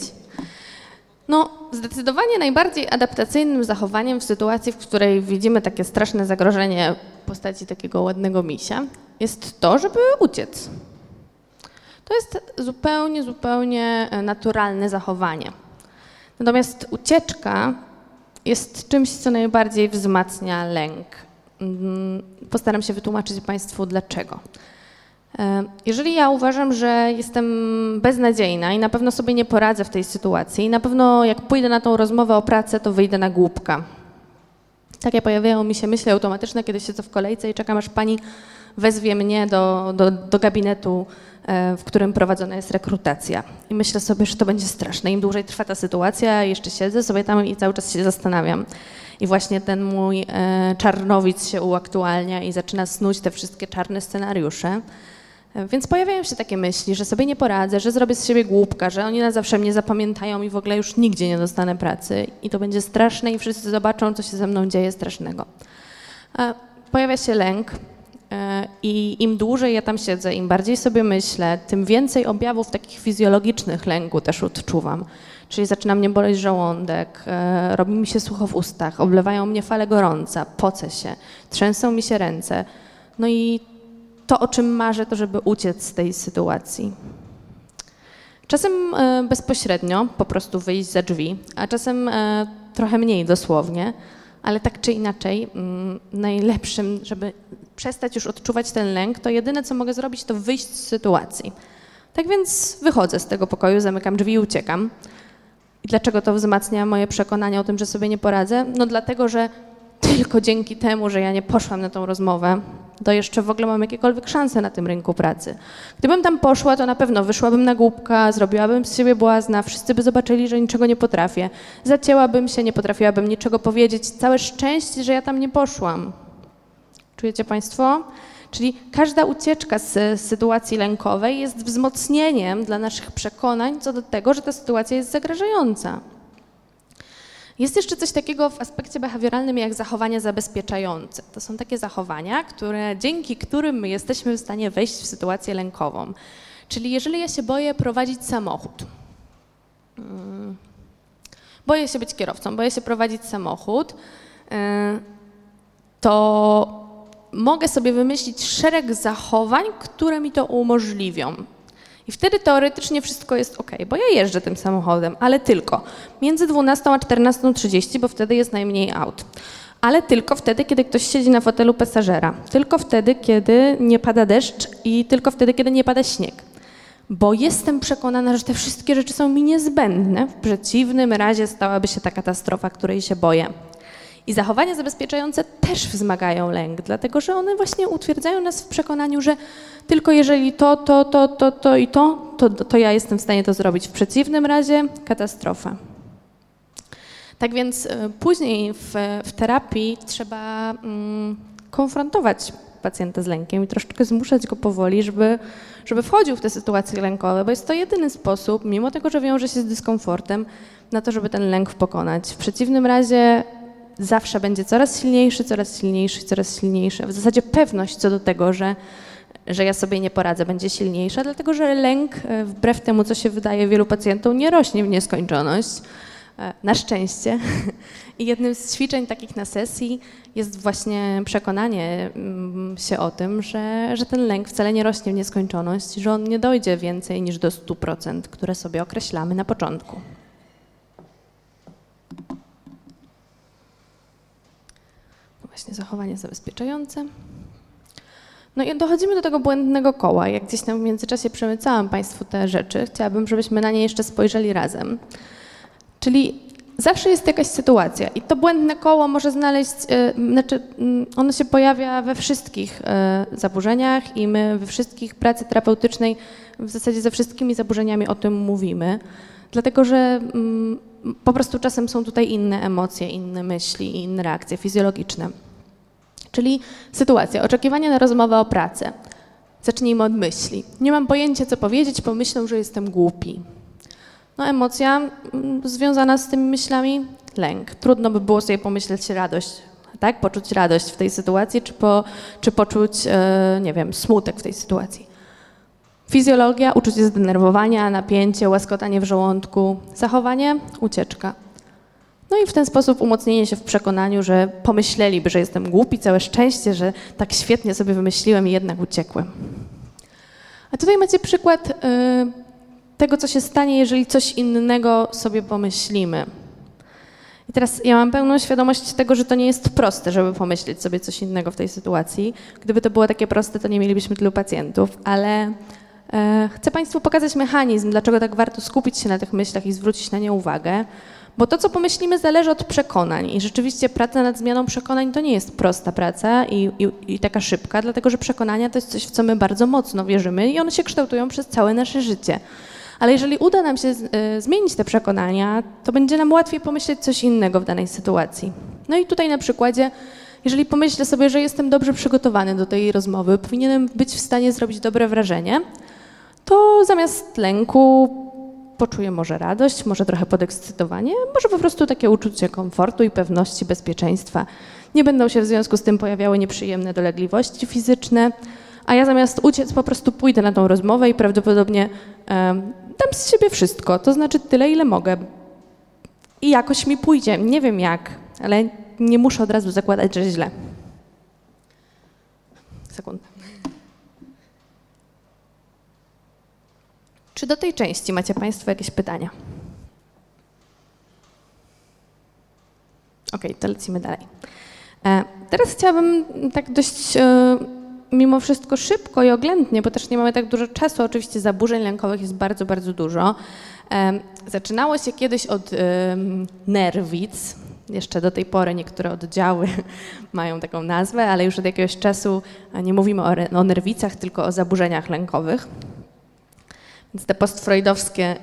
No, zdecydowanie najbardziej adaptacyjnym zachowaniem w sytuacji, w której widzimy takie straszne zagrożenie w postaci takiego ładnego misia, jest to, żeby uciec. To jest zupełnie, zupełnie e, naturalne zachowanie. Natomiast ucieczka jest czymś, co najbardziej wzmacnia lęk. Mm, postaram się wytłumaczyć Państwu dlaczego. E, jeżeli ja uważam, że jestem beznadziejna i na pewno sobie nie poradzę w tej sytuacji, i na pewno jak pójdę na tą rozmowę o pracę, to wyjdę na głupka. Takie pojawiają mi się myśli automatyczne, kiedy siedzę w kolejce i czekam, aż pani wezwie mnie do, do, do gabinetu, w którym prowadzona jest rekrutacja. I myślę sobie, że to będzie straszne. Im dłużej trwa ta sytuacja, jeszcze siedzę sobie tam i cały czas się zastanawiam. I właśnie ten mój e, czarnowic się uaktualnia i zaczyna snuć te wszystkie czarne scenariusze. Więc pojawiają się takie myśli, że sobie nie poradzę, że zrobię z siebie głupka, że oni na zawsze mnie zapamiętają i w ogóle już nigdzie nie dostanę pracy i to będzie straszne i wszyscy zobaczą, co się ze mną dzieje strasznego. Pojawia się lęk e, i im dłużej ja tam siedzę, im bardziej sobie myślę, tym więcej objawów takich fizjologicznych lęku też odczuwam. Czyli zaczyna mnie boleć żołądek, e, robi mi się sucho w ustach, oblewają mnie fale gorąca, pocę się, trzęsą mi się ręce. No i to, o czym marzę, to żeby uciec z tej sytuacji. Czasem e, bezpośrednio po prostu wyjść za drzwi, a czasem e, trochę mniej dosłownie, ale tak czy inaczej, mm, najlepszym, żeby przestać już odczuwać ten lęk, to jedyne, co mogę zrobić, to wyjść z sytuacji. Tak więc wychodzę z tego pokoju, zamykam drzwi i uciekam. I dlaczego to wzmacnia moje przekonanie o tym, że sobie nie poradzę? No dlatego, że tylko dzięki temu, że ja nie poszłam na tą rozmowę, to jeszcze w ogóle mam jakiekolwiek szanse na tym rynku pracy. Gdybym tam poszła, to na pewno wyszłabym na głupka, zrobiłabym z siebie błazna, wszyscy by zobaczyli, że niczego nie potrafię. Zacięłabym się, nie potrafiłabym niczego powiedzieć. Całe szczęście, że ja tam nie poszłam. Czujecie Państwo? Czyli każda ucieczka z sytuacji lękowej jest wzmocnieniem dla naszych przekonań co do tego, że ta sytuacja jest zagrażająca. Jest jeszcze coś takiego w aspekcie behawioralnym jak zachowania zabezpieczające. To są takie zachowania, które, dzięki którym my jesteśmy w stanie wejść w sytuację lękową. Czyli jeżeli ja się boję prowadzić samochód, mm, boję się być kierowcą, boję się prowadzić samochód, y, to mogę sobie wymyślić szereg zachowań, które mi to umożliwią. I wtedy teoretycznie wszystko jest ok, bo ja jeżdżę tym samochodem, ale tylko między 12 a 14.30, bo wtedy jest najmniej aut. Ale tylko wtedy, kiedy ktoś siedzi na fotelu pasażera. Tylko wtedy, kiedy nie pada deszcz i tylko wtedy, kiedy nie pada śnieg. Bo jestem przekonana, że te wszystkie rzeczy są mi niezbędne. W przeciwnym razie stałaby się ta katastrofa, której się boję. I zachowania zabezpieczające też wzmagają lęk, dlatego że one właśnie utwierdzają nas w przekonaniu, że tylko jeżeli to, to, to, to, to i to, to, to ja jestem w stanie to zrobić. W przeciwnym razie katastrofa. Tak więc e, później w, w terapii trzeba mm, konfrontować pacjenta z lękiem i troszeczkę zmuszać go powoli, żeby, żeby wchodził w te sytuacje lękowe, bo jest to jedyny sposób, mimo tego, że wiąże się z dyskomfortem, na to, żeby ten lęk pokonać. W przeciwnym razie zawsze będzie coraz silniejszy, coraz silniejszy, coraz silniejszy. W zasadzie pewność co do tego, że, że ja sobie nie poradzę, będzie silniejsza, dlatego że lęk, e, wbrew temu, co się wydaje wielu pacjentom, nie rośnie w nieskończoność. E, na szczęście. I jednym z ćwiczeń takich na sesji jest właśnie przekonanie mm, się o tym, że, że ten lęk wcale nie rośnie w nieskończoność, że on nie dojdzie więcej niż do 100%, które sobie określamy na początku. Właśnie zachowanie zabezpieczające. No i dochodzimy do tego błędnego koła. Jak gdzieś tam w międzyczasie przemycałam Państwu te rzeczy, chciałabym, żebyśmy na nie jeszcze spojrzeli razem. Czyli zawsze jest jakaś sytuacja i to błędne koło może znaleźć, yy, znaczy yy, ono się pojawia we wszystkich yy, zaburzeniach i my we wszystkich pracy terapeutycznej w zasadzie ze wszystkimi zaburzeniami o tym mówimy, dlatego że mm, po prostu czasem są tutaj inne emocje, inne myśli, inne reakcje fizjologiczne. Czyli sytuacja, oczekiwanie na rozmowę o pracę. Zacznijmy od myśli. Nie mam pojęcia, co powiedzieć, pomyślą, że jestem głupi. No emocja mm, związana z tymi myślami, lęk. Trudno by było sobie pomyśleć radość, tak? Poczuć radość w tej sytuacji, czy, po, czy poczuć, e, nie wiem, smutek w tej sytuacji. Fizjologia, uczucie zdenerwowania, napięcie, łaskotanie w żołądku. Zachowanie, ucieczka. No i w ten sposób umocnienie się w przekonaniu, że pomyśleliby, że jestem głupi, całe szczęście, że tak świetnie sobie wymyśliłem i jednak uciekłem. A tutaj macie przykład y, tego, co się stanie, jeżeli coś innego sobie pomyślimy. I teraz ja mam pełną świadomość tego, że to nie jest proste, żeby pomyśleć sobie coś innego w tej sytuacji. Gdyby to było takie proste, to nie mielibyśmy tylu pacjentów, ale e, chcę Państwu pokazać mechanizm, dlaczego tak warto skupić się na tych myślach i zwrócić na nie uwagę. Bo to, co pomyślimy, zależy od przekonań. I rzeczywiście praca nad zmianą przekonań to nie jest prosta praca i, i, i, taka szybka, dlatego że przekonania to jest coś, w co my bardzo mocno wierzymy i one się kształtują przez całe nasze życie. Ale jeżeli uda nam się y, zmienić te przekonania, to będzie nam łatwiej pomyśleć coś innego w danej sytuacji. No i tutaj na przykładzie, jeżeli pomyślę sobie, że jestem dobrze przygotowany do tej rozmowy, powinienem być w stanie zrobić dobre wrażenie, to zamiast lęku poczuję może radość, może trochę podekscytowanie, może po prostu takie uczucie komfortu i pewności bezpieczeństwa. Nie będą się w związku z tym pojawiały nieprzyjemne dolegliwości fizyczne, a ja zamiast uciec po prostu pójdę na tą rozmowę i prawdopodobnie dam z siebie wszystko, to znaczy tyle, ile mogę. I jakoś mi pójdzie. Nie wiem jak, ale nie muszę od razu zakładać, że źle. Sekundę. Czy do tej części macie Państwo jakieś pytania? Ok, to lecimy dalej. E, teraz chciałabym tak dość e, mimo wszystko szybko i oględnie, bo też nie mamy tak dużo czasu. Oczywiście zaburzeń lękowych jest bardzo, bardzo dużo. Zaczynało się kiedyś od nerwic. Jeszcze do tej pory niektóre oddziały mają taką nazwę, ale już od jakiegoś czasu nie mówimy o nerwicach, tylko o zaburzeniach lękowych. Więc te postfreudowskie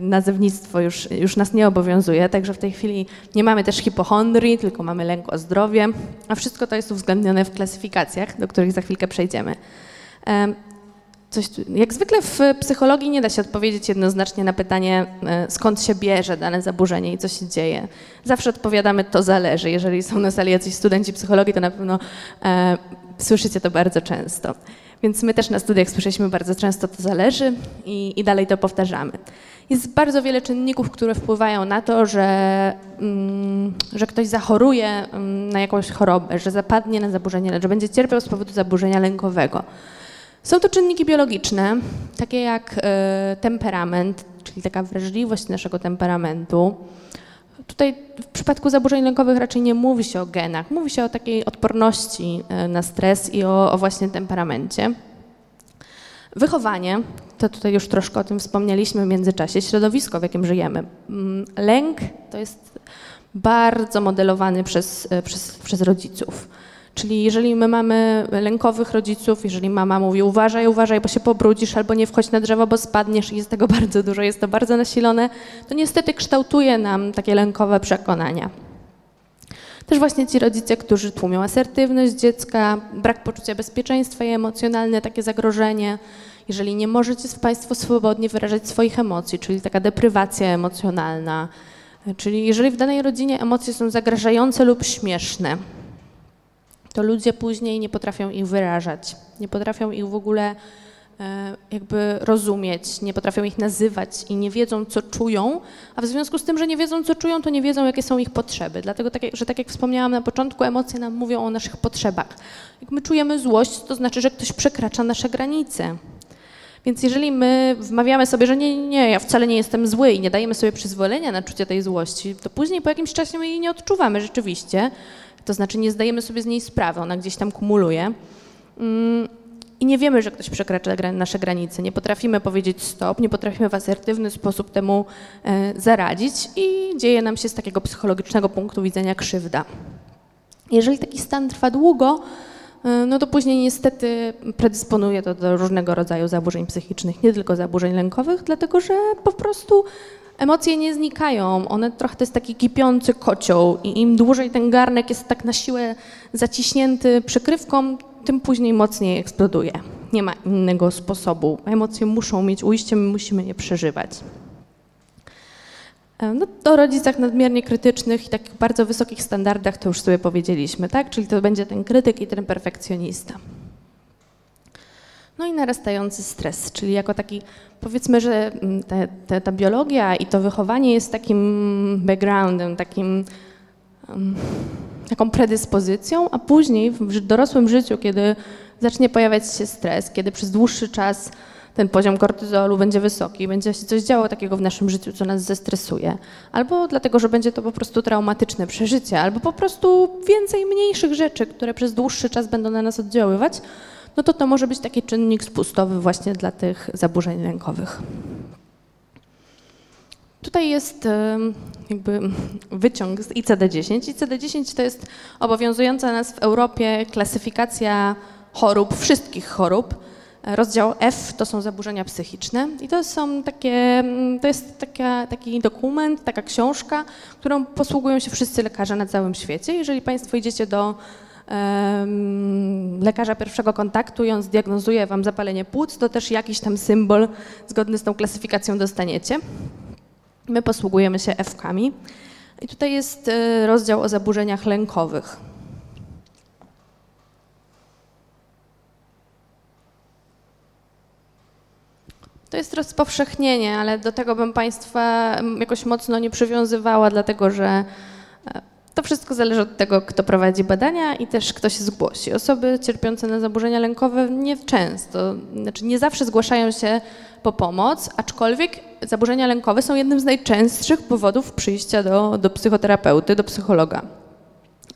nazewnictwo już, już nas nie obowiązuje, także w tej chwili nie mamy też hipochondrii, tylko mamy lęk o zdrowie, a wszystko to jest uwzględnione w klasyfikacjach, do których za chwilkę przejdziemy. Coś, jak zwykle w psychologii nie da się odpowiedzieć jednoznacznie na pytanie, skąd się bierze dane zaburzenie i co się dzieje. Zawsze odpowiadamy, to zależy. Jeżeli są na sali jacyś studenci psychologii, to na pewno e, słyszycie to bardzo często. Więc my też na studiach słyszeliśmy bardzo często, to zależy i, i dalej to powtarzamy. Jest bardzo wiele czynników, które wpływają na to, że, mm, że ktoś zachoruje mm, na jakąś chorobę, że zapadnie na zaburzenie, że będzie cierpiał z powodu zaburzenia lękowego. Są to czynniki biologiczne, takie jak y, temperament, czyli taka wrażliwość naszego temperamentu. Tutaj w przypadku zaburzeń lękowych raczej nie mówi się o genach, mówi się o takiej odporności y, na stres i o, o właśnie temperamencie. Wychowanie, to tutaj już troszkę o tym wspomnieliśmy w międzyczasie, środowisko, w jakim żyjemy. Mm, lęk to jest bardzo modelowany przez, e, przez, przez rodziców. Czyli jeżeli my mamy lękowych rodziców, jeżeli mama mówi uważaj, uważaj, bo się pobrudzisz, albo nie wchodź na drzewo, bo spadniesz i jest tego bardzo dużo, jest to bardzo nasilone, to niestety kształtuje nam takie lękowe przekonania. Też właśnie ci rodzice, którzy tłumią asertywność dziecka, brak poczucia bezpieczeństwa i emocjonalne takie zagrożenie, jeżeli nie możecie Państwo swobodnie wyrażać swoich emocji, czyli taka deprywacja emocjonalna, Czyli jeżeli w danej rodzinie emocje są zagrażające lub śmieszne, to ludzie później nie potrafią ich wyrażać, nie potrafią ich w ogóle e, jakby rozumieć, nie potrafią ich nazywać i nie wiedzą, co czują, a w związku z tym, że nie wiedzą, co czują, to nie wiedzą, jakie są ich potrzeby. Dlatego, tak, że tak jak wspomniałam na początku, emocje nam mówią o naszych potrzebach. Jak my czujemy złość, to znaczy, że ktoś przekracza nasze granice. Więc jeżeli my wmawiamy sobie, że nie, nie, ja wcale nie jestem zły i nie dajemy sobie przyzwolenia na czucie tej złości, to później po jakimś czasie my jej nie odczuwamy rzeczywiście. To znaczy nie zdajemy sobie z niej sprawy, ona gdzieś tam kumuluje. Mm, I nie wiemy, że ktoś przekracza nasze granice. Nie potrafimy powiedzieć stop, nie potrafimy w asertywny sposób temu e, zaradzić i dzieje nam się z takiego psychologicznego punktu widzenia krzywda. Jeżeli taki stan trwa długo, E, no to później niestety predysponuje to do różnego rodzaju zaburzeń psychicznych, nie tylko zaburzeń lękowych, dlatego że po prostu emocje nie znikają. One trochę to jest taki kipiący kocioł i im dłużej ten garnek jest tak na siłę zaciśnięty przykrywką, tym później mocniej eksploduje. Nie ma innego sposobu. Emocje muszą mieć ujście, my musimy je przeżywać. E, no, o rodzicach nadmiernie krytycznych i takich bardzo wysokich standardach to już sobie powiedzieliśmy, tak? Czyli to będzie ten krytyk i ten perfekcjonista. No i narastający stres, czyli jako taki, powiedzmy, że mm, te, te, ta biologia i to wychowanie jest takim backgroundem, takim, taką predyspozycją, a później w dorosłym życiu, kiedy zacznie pojawiać się stres, kiedy przez dłuższy czas ten poziom kortyzolu będzie wysoki, będzie się coś działo takiego w naszym życiu, co nas zestresuje, albo dlatego, że będzie to po prostu traumatyczne przeżycie, albo po prostu więcej mniejszych rzeczy, które przez dłuższy czas będą na nas oddziaływać, no to to może być taki czynnik spustowy właśnie dla tych zaburzeń lękowych. Tutaj jest jakby wyciąg z ICD-10. ICD-10 to jest obowiązująca nas w Europie klasyfikacja chorób, wszystkich chorób, Rozdział F to są zaburzenia psychiczne i to są takie, to jest taka, taki dokument, taka książka, którą posługują się wszyscy lekarze na całym świecie. Jeżeli Państwo idziecie do lekarza pierwszego kontaktu i on zdiagnozuje Wam zapalenie płuc, to też jakiś tam symbol zgodny z tą klasyfikacją dostaniecie. My posługujemy się F-kami. I tutaj jest e, rozdział o zaburzeniach lękowych. To jest rozpowszechnienie, ale do tego bym Państwa jakoś mocno nie przywiązywała, dlatego że e, to wszystko zależy od tego, kto prowadzi badania i też kto się zgłosi. Osoby cierpiące na zaburzenia lękowe nie często, znaczy nie zawsze zgłaszają się po pomoc, aczkolwiek zaburzenia lękowe są jednym z najczęstszych powodów przyjścia do, do psychoterapeuty, do psychologa.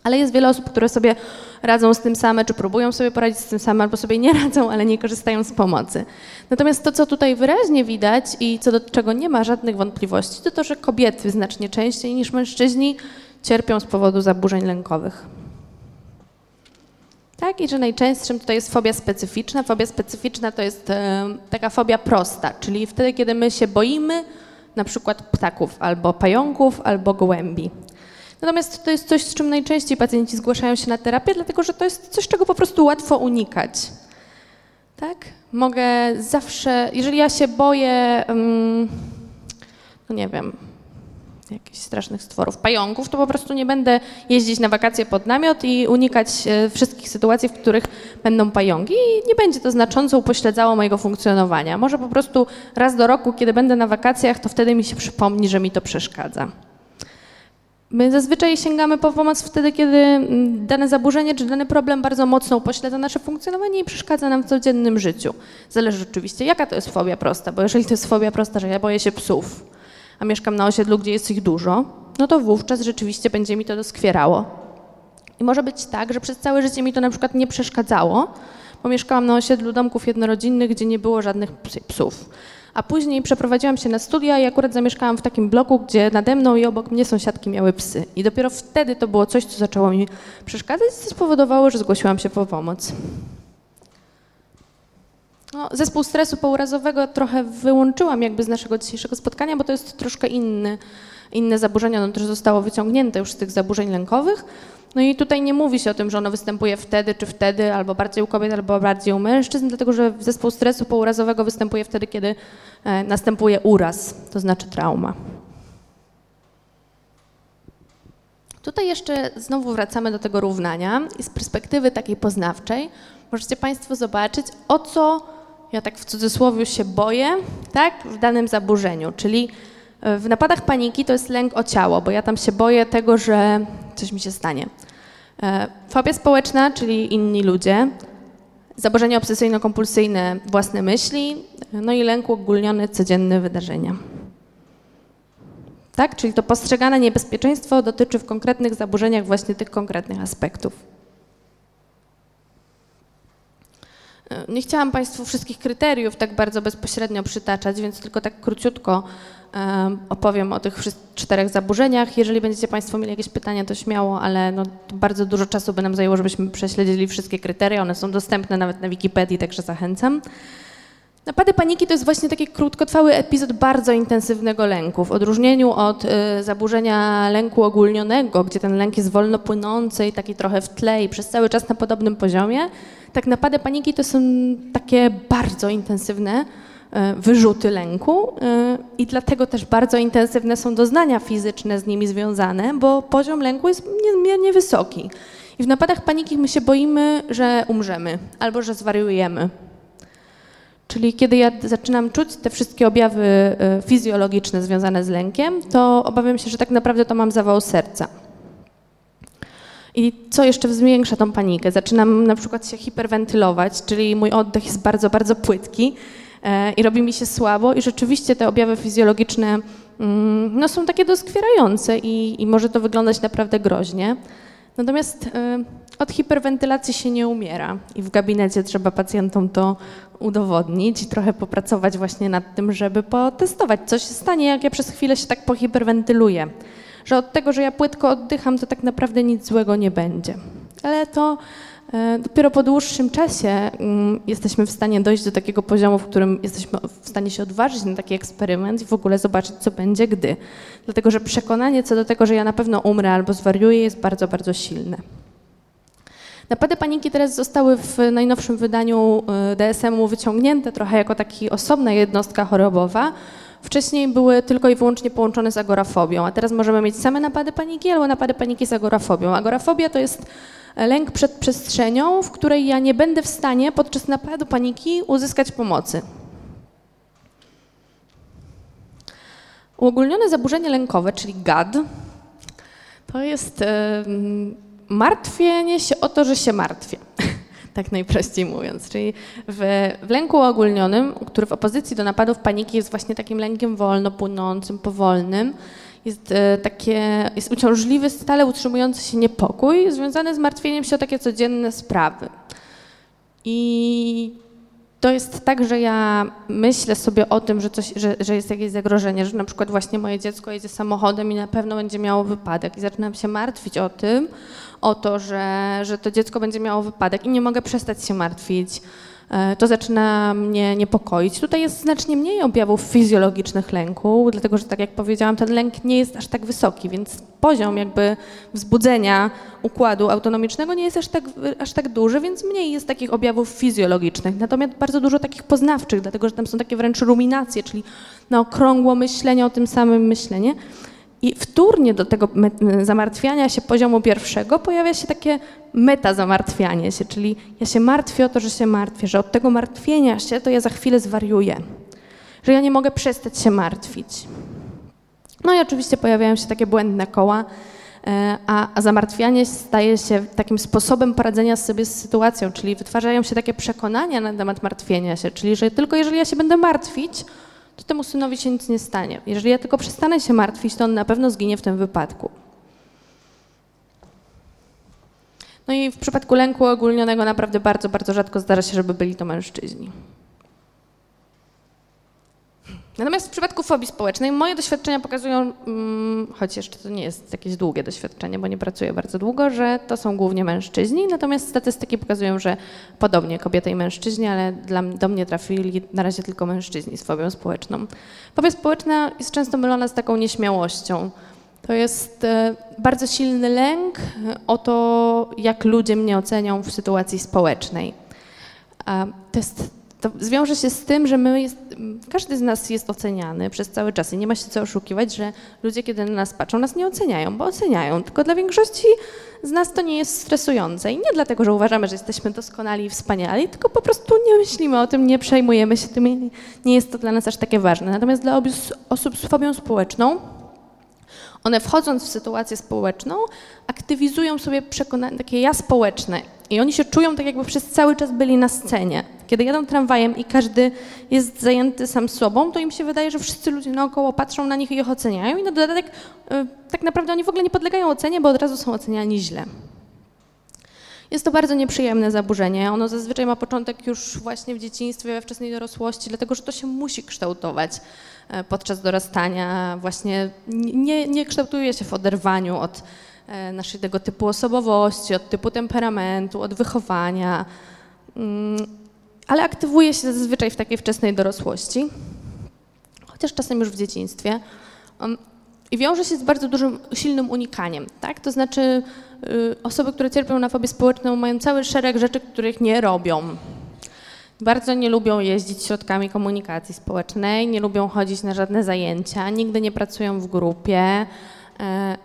Ale jest wiele osób, które sobie radzą z tym same, czy próbują sobie poradzić z tym same, albo sobie nie radzą, ale nie korzystają z pomocy. Natomiast to, co tutaj wyraźnie widać i co do czego nie ma żadnych wątpliwości, to to, że kobiety znacznie częściej niż mężczyźni cierpią z powodu zaburzeń lękowych. Tak, i że najczęstszym tutaj jest fobia specyficzna. Fobia specyficzna to jest e, taka fobia prosta, czyli wtedy, kiedy my się boimy na przykład ptaków, albo pająków, albo gołębi. Natomiast to jest coś, z czym najczęściej pacjenci zgłaszają się na terapię, dlatego że to jest coś, czego po prostu łatwo unikać. Tak? Mogę zawsze, jeżeli ja się boję, um, no nie wiem, jakichś strasznych stworów, pająków, to po prostu nie będę jeździć na wakacje pod namiot i unikać e, wszystkich sytuacji, w których będą pająki i nie będzie to znacząco upośledzało mojego funkcjonowania. Może po prostu raz do roku, kiedy będę na wakacjach, to wtedy mi się przypomni, że mi to przeszkadza. My zazwyczaj sięgamy po pomoc wtedy, kiedy mm, dane zaburzenie czy dany problem bardzo mocno upośledza nasze funkcjonowanie i przeszkadza nam w codziennym życiu. Zależy oczywiście, jaka to jest fobia prosta, bo jeżeli to jest fobia prosta, że ja boję się psów, a mieszkam na osiedlu, gdzie jest ich dużo, no to wówczas rzeczywiście będzie mi to doskwierało. I może być tak, że przez całe życie mi to na przykład nie przeszkadzało, bo mieszkałam na osiedlu domków jednorodzinnych, gdzie nie było żadnych psów. A później przeprowadziłam się na studia i akurat zamieszkałam w takim bloku, gdzie nade mną i obok mnie sąsiadki miały psy. I dopiero wtedy to było coś, co zaczęło mi przeszkadzać, co spowodowało, że zgłosiłam się po pomoc. No, zespół stresu pourazowego trochę wyłączyłam jakby z naszego dzisiejszego spotkania, bo to jest troszkę inny, inne zaburzenie, ono też zostało wyciągnięte już z tych zaburzeń lękowych. No i tutaj nie mówi się o tym, że ono występuje wtedy czy wtedy, albo bardziej u kobiet, albo bardziej u mężczyzn, dlatego że zespół stresu pourazowego występuje wtedy, kiedy e, następuje uraz, to znaczy trauma. Tutaj jeszcze znowu wracamy do tego równania i z perspektywy takiej poznawczej możecie Państwo zobaczyć, o co ja tak w cudzysłowie się boję, tak, w danym zaburzeniu, czyli e, w napadach paniki to jest lęk o ciało, bo ja tam się boję tego, że coś mi się stanie. E, fobia społeczna, czyli inni ludzie, zaburzenia obsesyjno-kompulsyjne, własne myśli, no i lęk uogólniony, codzienne wydarzenia. Tak? Czyli to postrzegane niebezpieczeństwo dotyczy w konkretnych zaburzeniach właśnie tych konkretnych aspektów. E, nie chciałam Państwu wszystkich kryteriów tak bardzo bezpośrednio przytaczać, więc tylko tak króciutko opowiem o tych czterech zaburzeniach. Jeżeli będziecie Państwo mieli jakieś pytania, to śmiało, ale no, bardzo dużo czasu by nam zajęło, żebyśmy prześledzili wszystkie kryteria. One są dostępne nawet na Wikipedii, także zachęcam. Napady paniki to jest właśnie taki krótkotrwały epizod bardzo intensywnego lęku. W odróżnieniu od y, zaburzenia lęku ogólnionego, gdzie ten lęk jest wolno płynący i taki trochę w tle i przez cały czas na podobnym poziomie, tak napady paniki to są takie bardzo intensywne y, wyrzuty lęku y, i dlatego też bardzo intensywne są doznania fizyczne z nimi związane, bo poziom lęku jest niezmiernie wysoki. I w napadach paniki my się boimy, że umrzemy albo że zwariujemy Czyli kiedy ja zaczynam czuć te wszystkie objawy y, fizjologiczne związane z lękiem, to obawiam się, że tak naprawdę to mam zawał serca. I co jeszcze zwiększa tą panikę? Zaczynam na przykład się hiperwentylować, czyli mój oddech jest bardzo, bardzo płytki e, i robi mi się słabo i rzeczywiście te objawy fizjologiczne mm, no, są takie doskwierające i, i może to wyglądać naprawdę groźnie. Natomiast y, od hiperwentylacji się nie umiera i w gabinecie trzeba pacjentom to udowodnić i trochę popracować właśnie nad tym, żeby potestować, co się stanie, jak ja przez chwilę się tak pohiperwentyluję. Że od tego, że ja płytko oddycham, to tak naprawdę nic złego nie będzie. Ale to e, dopiero po dłuższym czasie mm, jesteśmy w stanie dojść do takiego poziomu, w którym jesteśmy w stanie się odważyć na taki eksperyment i w ogóle zobaczyć, co będzie, gdy. Dlatego, że przekonanie co do tego, że ja na pewno umrę albo zwariuję, jest bardzo, bardzo silne. Napady paniki teraz zostały w najnowszym wydaniu y, DSM-u wyciągnięte trochę jako taki osobna jednostka chorobowa. Wcześniej były tylko i wyłącznie połączone z agorafobią, a teraz możemy mieć same napady paniki albo napady paniki z agorafobią. Agorafobia to jest lęk przed przestrzenią, w której ja nie będę w stanie podczas napadu paniki uzyskać pomocy. Uogólnione zaburzenie lękowe, czyli GAD, to jest martwienie się o to, że się martwię. Tak najprościej mówiąc. Czyli w, w, lęku ogólnionym, który w opozycji do napadów paniki jest właśnie takim lękiem wolno płynącym, powolnym, jest, e, takie, jest uciążliwy, stale utrzymujący się niepokój związany z martwieniem się o takie codzienne sprawy. I to jest tak, że ja myślę sobie o tym, że, coś, że, że jest jakieś zagrożenie, że na przykład właśnie moje dziecko jedzie samochodem i na pewno będzie miało wypadek i zaczynam się martwić o tym, o to, że, że to dziecko będzie miało wypadek i nie mogę przestać się martwić. E, to zaczyna mnie niepokoić. Tutaj jest znacznie mniej objawów fizjologicznych lęku, dlatego że, tak jak powiedziałam, ten lęk nie jest aż tak wysoki, więc poziom jakby wzbudzenia układu autonomicznego nie jest aż tak, aż tak duży, więc mniej jest takich objawów fizjologicznych. Natomiast bardzo dużo takich poznawczych, dlatego że tam są takie wręcz ruminacje, czyli na okrągło myślenie o tym samym myślenie. I wtórnie do tego zamartwiania się poziomu pierwszego pojawia się takie meta-zamartwianie się, czyli ja się martwię o to, że się martwię, że od tego martwienia się to ja za chwilę zwariuję, że ja nie mogę przestać się martwić. No i oczywiście pojawiają się takie błędne koła, e, a, a zamartwianie staje się takim sposobem poradzenia sobie z sytuacją, czyli wytwarzają się takie przekonania na temat martwienia się, czyli że tylko jeżeli ja się będę martwić, to temu synowi się nic nie stanie. Jeżeli ja tylko przestanę się martwić, to on na pewno zginie w tym wypadku. No i w przypadku lęku ogólnionego naprawdę bardzo, bardzo rzadko zdarza się, żeby byli to mężczyźni. Natomiast w przypadku fobii społecznej moje doświadczenia pokazują, mm, choć jeszcze to nie jest jakieś długie doświadczenie, bo nie pracuję bardzo długo, że to są głównie mężczyźni, natomiast statystyki pokazują, że podobnie kobiety i mężczyźni, ale dla, do mnie trafili na razie tylko mężczyźni z fobią społeczną. Fobia społeczna jest często mylona z taką nieśmiałością. To jest e, bardzo silny lęk o to, jak ludzie mnie ocenią w sytuacji społecznej. To jest to zwiąże się z tym, że my jest, każdy z nas jest oceniany przez cały czas i nie ma się co oszukiwać, że ludzie, kiedy na nas patrzą, nas nie oceniają, bo oceniają, tylko dla większości z nas to nie jest stresujące i nie dlatego, że uważamy, że jesteśmy doskonali i wspaniali, tylko po prostu nie myślimy o tym, nie przejmujemy się tym, nie jest to dla nas aż takie ważne. Natomiast dla osób z fobią społeczną, one wchodząc w sytuację społeczną, aktywizują sobie przekonanie takie ja społeczne i oni się czują tak, jakby przez cały czas byli na scenie. Kiedy jadą tramwajem i każdy jest zajęty sam sobą, to im się wydaje, że wszyscy ludzie naokoło patrzą na nich i ich oceniają i na dodatek y, tak naprawdę oni w ogóle nie podlegają ocenie, bo od razu są oceniani źle. Jest to bardzo nieprzyjemne zaburzenie. Ono zazwyczaj ma początek już właśnie w dzieciństwie, we wczesnej dorosłości, dlatego że to się musi kształtować podczas dorastania. Właśnie nie, nie kształtuje się w oderwaniu od e, naszego typu osobowości, od typu temperamentu, od wychowania, mm, ale aktywuje się zazwyczaj w takiej wczesnej dorosłości, chociaż czasem już w dzieciństwie. I wiąże się z bardzo dużym, silnym unikaniem, tak? To znaczy y, osoby, które cierpią na fobię społeczną mają cały szereg rzeczy, których nie robią. Bardzo nie lubią jeździć środkami komunikacji społecznej, nie lubią chodzić na żadne zajęcia, nigdy nie pracują w grupie. E,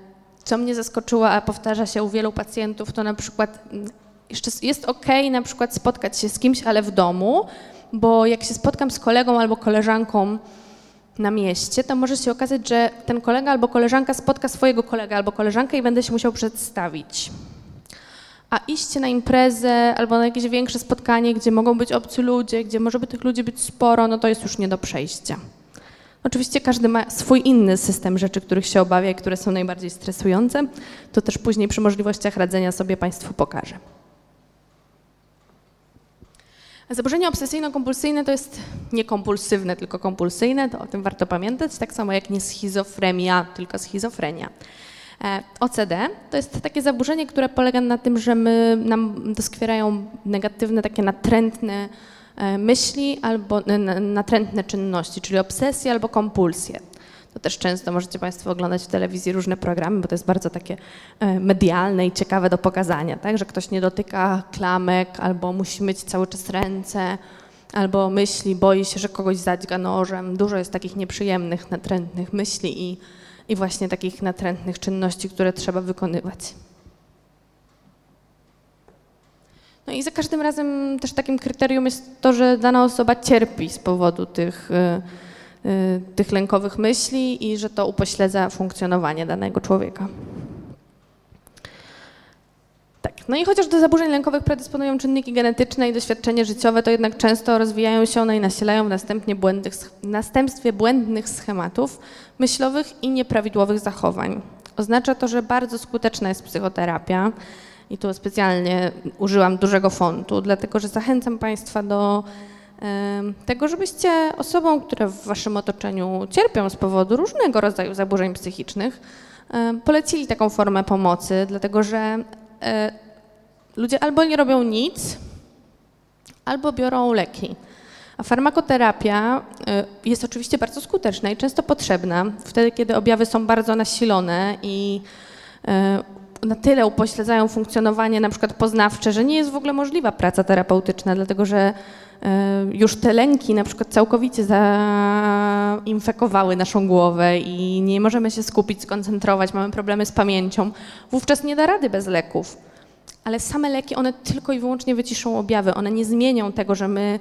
co mnie zaskoczyło, a powtarza się u wielu pacjentów, to na przykład mm, jeszcze jest ok na przykład spotkać się z kimś, ale w domu, bo jak się spotkam z kolegą albo koleżanką, na mieście, to może się okazać, że ten kolega albo koleżanka spotka swojego kolegę albo koleżankę i będę się musiał przedstawić. A iść na imprezę albo na jakieś większe spotkanie, gdzie mogą być obcy ludzie, gdzie może by tych ludzi być sporo, no to jest już nie do przejścia. Oczywiście każdy ma swój inny system rzeczy, których się obawia i które są najbardziej stresujące. To też później przy możliwościach radzenia sobie Państwu pokażę. Zaburzenie obsesyjno-kompulsyjne to jest nie kompulsywne, tylko kompulsyjne, to o tym warto pamiętać, tak samo jak nie schizofrenia, tylko schizofrenia. E, OCD to jest takie zaburzenie, które polega na tym, że my, nam doskwierają negatywne, takie natrętne e, myśli albo natrętne czynności, czyli obsesje albo kompulsje. To też często możecie Państwo oglądać w telewizji różne programy, bo to jest bardzo takie e, medialne i ciekawe do pokazania, tak? że ktoś nie dotyka klamek albo musi myć cały czas ręce, albo myśli, boi się, że kogoś zadźga nożem. Dużo jest takich nieprzyjemnych, natrętnych myśli i, i właśnie takich natrętnych czynności, które trzeba wykonywać. No i za każdym razem też takim kryterium jest to, że dana osoba cierpi z powodu tych e, Y, tych lękowych myśli i że to upośledza funkcjonowanie danego człowieka. No i chociaż do zaburzeń lękowych predysponują czynniki genetyczne i doświadczenie życiowe, to jednak często rozwijają się one i nasilają w następnie błędnych, następstwie błędnych schematów myślowych i nieprawidłowych zachowań. Oznacza to, że bardzo skuteczna jest psychoterapia i tu specjalnie użyłam dużego fontu, dlatego że zachęcam Państwa do tego, żebyście osobom, które w waszym otoczeniu cierpią z powodu różnego rodzaju zaburzeń psychicznych, polecili taką formę pomocy, dlatego że e, ludzie albo nie robią nic, albo biorą leki. A farmakoterapia e, jest oczywiście bardzo skuteczna i często potrzebna wtedy, kiedy objawy są bardzo nasilone i e, na tyle upośledzają funkcjonowanie na przykład poznawcze, że nie jest w ogóle możliwa praca terapeutyczna, dlatego że E, już te lęki na przykład całkowicie zainfekowały naszą głowę i nie możemy się skupić, skoncentrować, mamy problemy z pamięcią, wówczas nie da rady bez leków. Ale same leki, one tylko i wyłącznie wyciszą objawy, one nie zmienią tego, że my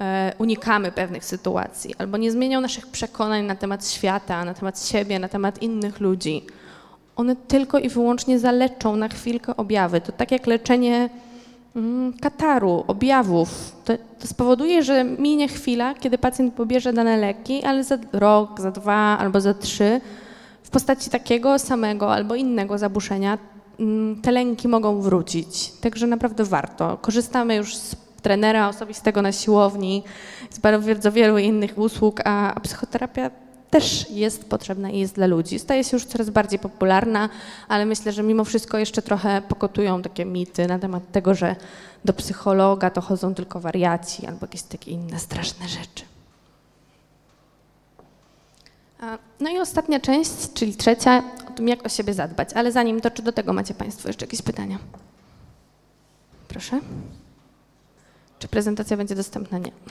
e, unikamy pewnych sytuacji, albo nie zmienią naszych przekonań na temat świata, na temat siebie, na temat innych ludzi. One tylko i wyłącznie zaleczą na chwilkę objawy. To tak jak leczenie Mm, kataru, objawów. To, to, spowoduje, że minie chwila, kiedy pacjent pobierze dane leki, ale za rok, za dwa albo za trzy w postaci takiego samego albo innego zaburzenia te lęki mogą wrócić. Także naprawdę warto. Korzystamy już z trenera osobistego na siłowni, z bardzo wielu innych usług, a, a psychoterapia też jest potrzebna i jest dla ludzi. Staje się już coraz bardziej popularna, ale myślę, że mimo wszystko jeszcze trochę pokotują takie mity na temat tego, że do psychologa to chodzą tylko wariaci albo jakieś takie inne straszne rzeczy. No i ostatnia część, czyli trzecia, tym, jak o siebie zadbać. Ale zanim to, czy do tego macie Państwo jeszcze jakieś pytania? Proszę. Czy prezentacja będzie dostępna? Nie.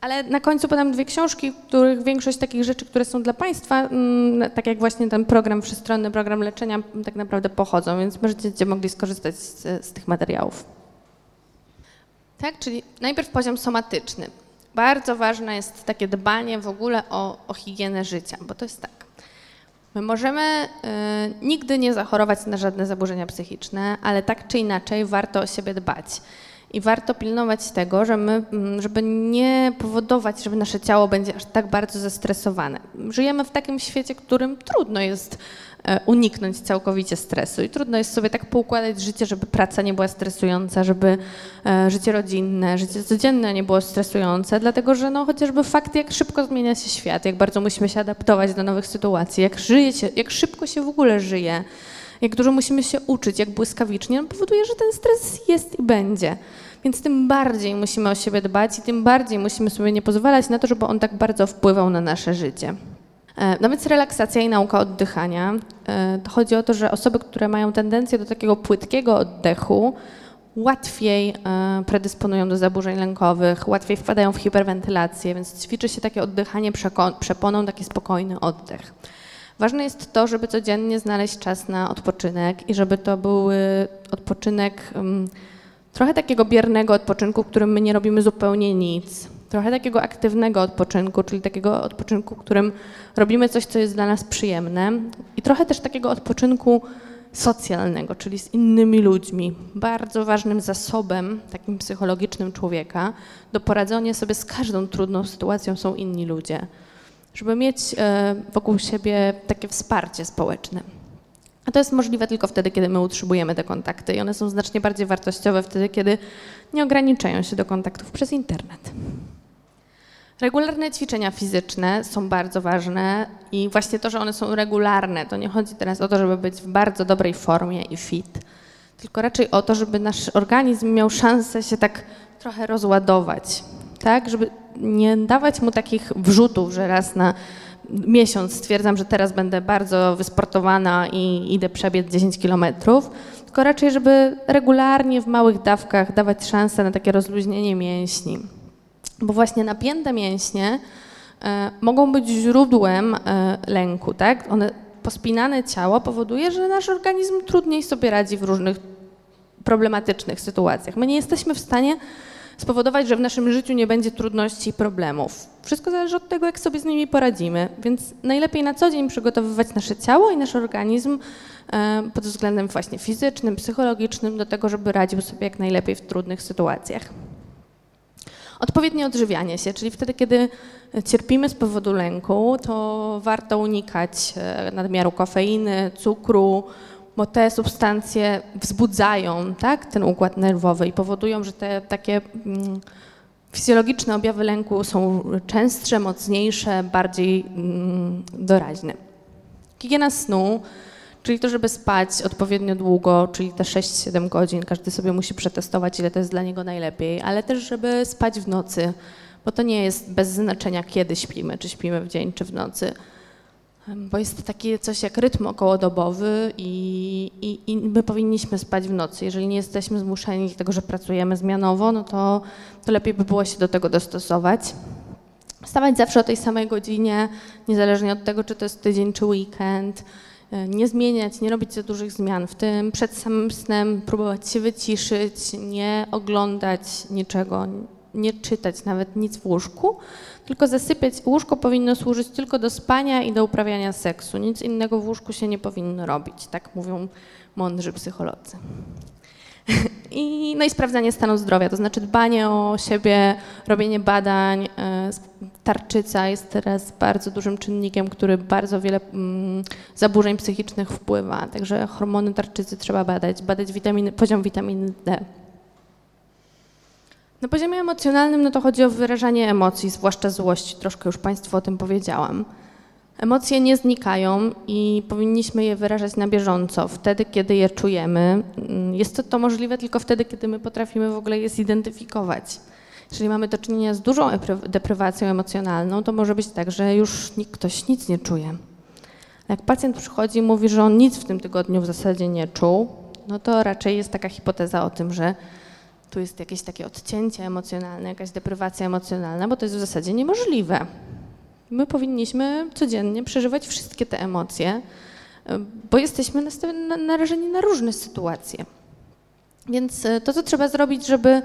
Ale na końcu podam dwie książki, których większość takich rzeczy, które są dla Państwa, mm, tak jak właśnie ten program, wszechstronny program leczenia, tak naprawdę pochodzą, więc będziecie mogli skorzystać z, z tych materiałów. Tak, czyli najpierw poziom somatyczny. Bardzo ważne jest takie dbanie w ogóle o, o higienę życia, bo to jest tak. My możemy y, nigdy nie zachorować na żadne zaburzenia psychiczne, ale tak czy inaczej warto o siebie dbać. I warto pilnować tego, że my, mm, żeby nie powodować, żeby nasze ciało będzie aż tak bardzo zestresowane. Żyjemy w takim świecie, w którym trudno jest uniknąć całkowicie stresu i trudno jest sobie tak poukładać życie, żeby praca nie była stresująca, żeby e, życie rodzinne, życie codzienne nie było stresujące, dlatego że no, chociażby fakt, jak szybko zmienia się świat, jak bardzo musimy się adaptować do nowych sytuacji, jak, żyje się, jak szybko się w ogóle żyje, jak dużo musimy się uczyć, jak błyskawicznie, on powoduje, że ten stres jest i będzie. Więc tym bardziej musimy o siebie dbać i tym bardziej musimy sobie nie pozwalać na to, żeby on tak bardzo wpływał na nasze życie. E, no więc relaksacja i nauka oddychania. E, to chodzi o to, że osoby, które mają tendencję do takiego płytkiego oddechu, łatwiej e, predysponują do zaburzeń lękowych, łatwiej wpadają w hiperwentylację, więc ćwiczy się takie oddychanie przeponą, taki spokojny oddech. Ważne jest to, żeby codziennie znaleźć czas na odpoczynek i żeby to był odpoczynek trochę takiego biernego odpoczynku, w którym my nie robimy zupełnie nic. Trochę takiego aktywnego odpoczynku, czyli takiego odpoczynku, w którym robimy coś, co jest dla nas przyjemne. I trochę też takiego odpoczynku socjalnego, czyli z innymi ludźmi. Bardzo ważnym zasobem, takim psychologicznym człowieka, do poradzenia sobie z każdą trudną sytuacją są inni ludzie żeby mieć e, wokół siebie takie wsparcie społeczne. A to jest możliwe tylko wtedy, kiedy my utrzymujemy te kontakty i one są znacznie bardziej wartościowe wtedy, kiedy nie ograniczają się do kontaktów przez internet. Regularne ćwiczenia fizyczne są bardzo ważne i właśnie to, że one są regularne, to nie chodzi teraz o to, żeby być w bardzo dobrej formie i fit, tylko raczej o to, żeby nasz organizm miał szansę się tak trochę rozładować, tak, żeby nie dawać mu takich wrzutów, że raz na miesiąc stwierdzam, że teraz będę bardzo wysportowana i idę przebiec 10 kilometrów, tylko raczej, żeby regularnie w małych dawkach dawać szansę na takie rozluźnienie mięśni. Bo właśnie napięte mięśnie e, mogą być źródłem e, lęku, tak? One, pospinane ciało powoduje, że nasz organizm trudniej sobie radzi w różnych problematycznych sytuacjach. My nie jesteśmy w stanie spowodować, że w naszym życiu nie będzie trudności i problemów. Wszystko zależy od tego, jak sobie z nimi poradzimy, więc najlepiej na co dzień przygotowywać nasze ciało i nasz organizm e, pod względem właśnie fizycznym, psychologicznym do tego, żeby radził sobie jak najlepiej w trudnych sytuacjach. Odpowiednie odżywianie się, czyli wtedy, kiedy cierpimy z powodu lęku, to warto unikać e, nadmiaru kofeiny, cukru, bo te substancje wzbudzają tak, ten układ nerwowy i powodują, że te takie mm, fizjologiczne objawy lęku są częstsze, mocniejsze, bardziej mm, doraźne. Higiena snu, czyli to, żeby spać odpowiednio długo, czyli te 6-7 godzin, każdy sobie musi przetestować, ile to jest dla niego najlepiej, ale też, żeby spać w nocy, bo to nie jest bez znaczenia, kiedy śpimy, czy śpimy w dzień, czy w nocy bo jest takie coś jak rytm okołodobowy i, i, i, my powinniśmy spać w nocy. Jeżeli nie jesteśmy zmuszeni do tego, że pracujemy zmianowo, no to, to lepiej by było się do tego dostosować. Wstawać zawsze o tej samej godzinie, niezależnie od tego, czy to jest tydzień, czy weekend. Nie zmieniać, nie robić za dużych zmian w tym. Przed samym snem próbować się wyciszyć, nie oglądać niczego, nie czytać nawet nic w łóżku, tylko zasypiać. Łóżko powinno służyć tylko do spania i do uprawiania seksu. Nic innego w łóżku się nie powinno robić, tak mówią mądrzy psycholodzy. I, no i sprawdzanie stanu zdrowia, to znaczy dbanie o siebie, robienie badań. E, tarczyca jest teraz bardzo dużym czynnikiem, który bardzo wiele mm, zaburzeń psychicznych wpływa. Także hormony tarczycy trzeba badać, badać witaminy, poziom witaminy D. Na poziomie emocjonalnym no to chodzi o wyrażanie emocji, zwłaszcza złości. Troszkę już Państwu o tym powiedziałam. Emocje nie znikają i powinniśmy je wyrażać na bieżąco, wtedy, kiedy je czujemy. Mm, jest to, to możliwe tylko wtedy, kiedy my potrafimy w ogóle je zidentyfikować. Jeżeli mamy do czynienia z dużą deprywacją emocjonalną, to może być tak, że już ktoś nic nie czuje. Jak pacjent przychodzi i mówi, że on nic w tym tygodniu w zasadzie nie czuł, no to raczej jest taka hipoteza o tym, że tu jest jakieś takie odcięcie emocjonalne, jakaś deprywacja emocjonalna, bo to jest w zasadzie niemożliwe. My powinniśmy codziennie przeżywać wszystkie te emocje, bo jesteśmy narażeni na różne sytuacje. Więc e, to, co trzeba zrobić, żeby e,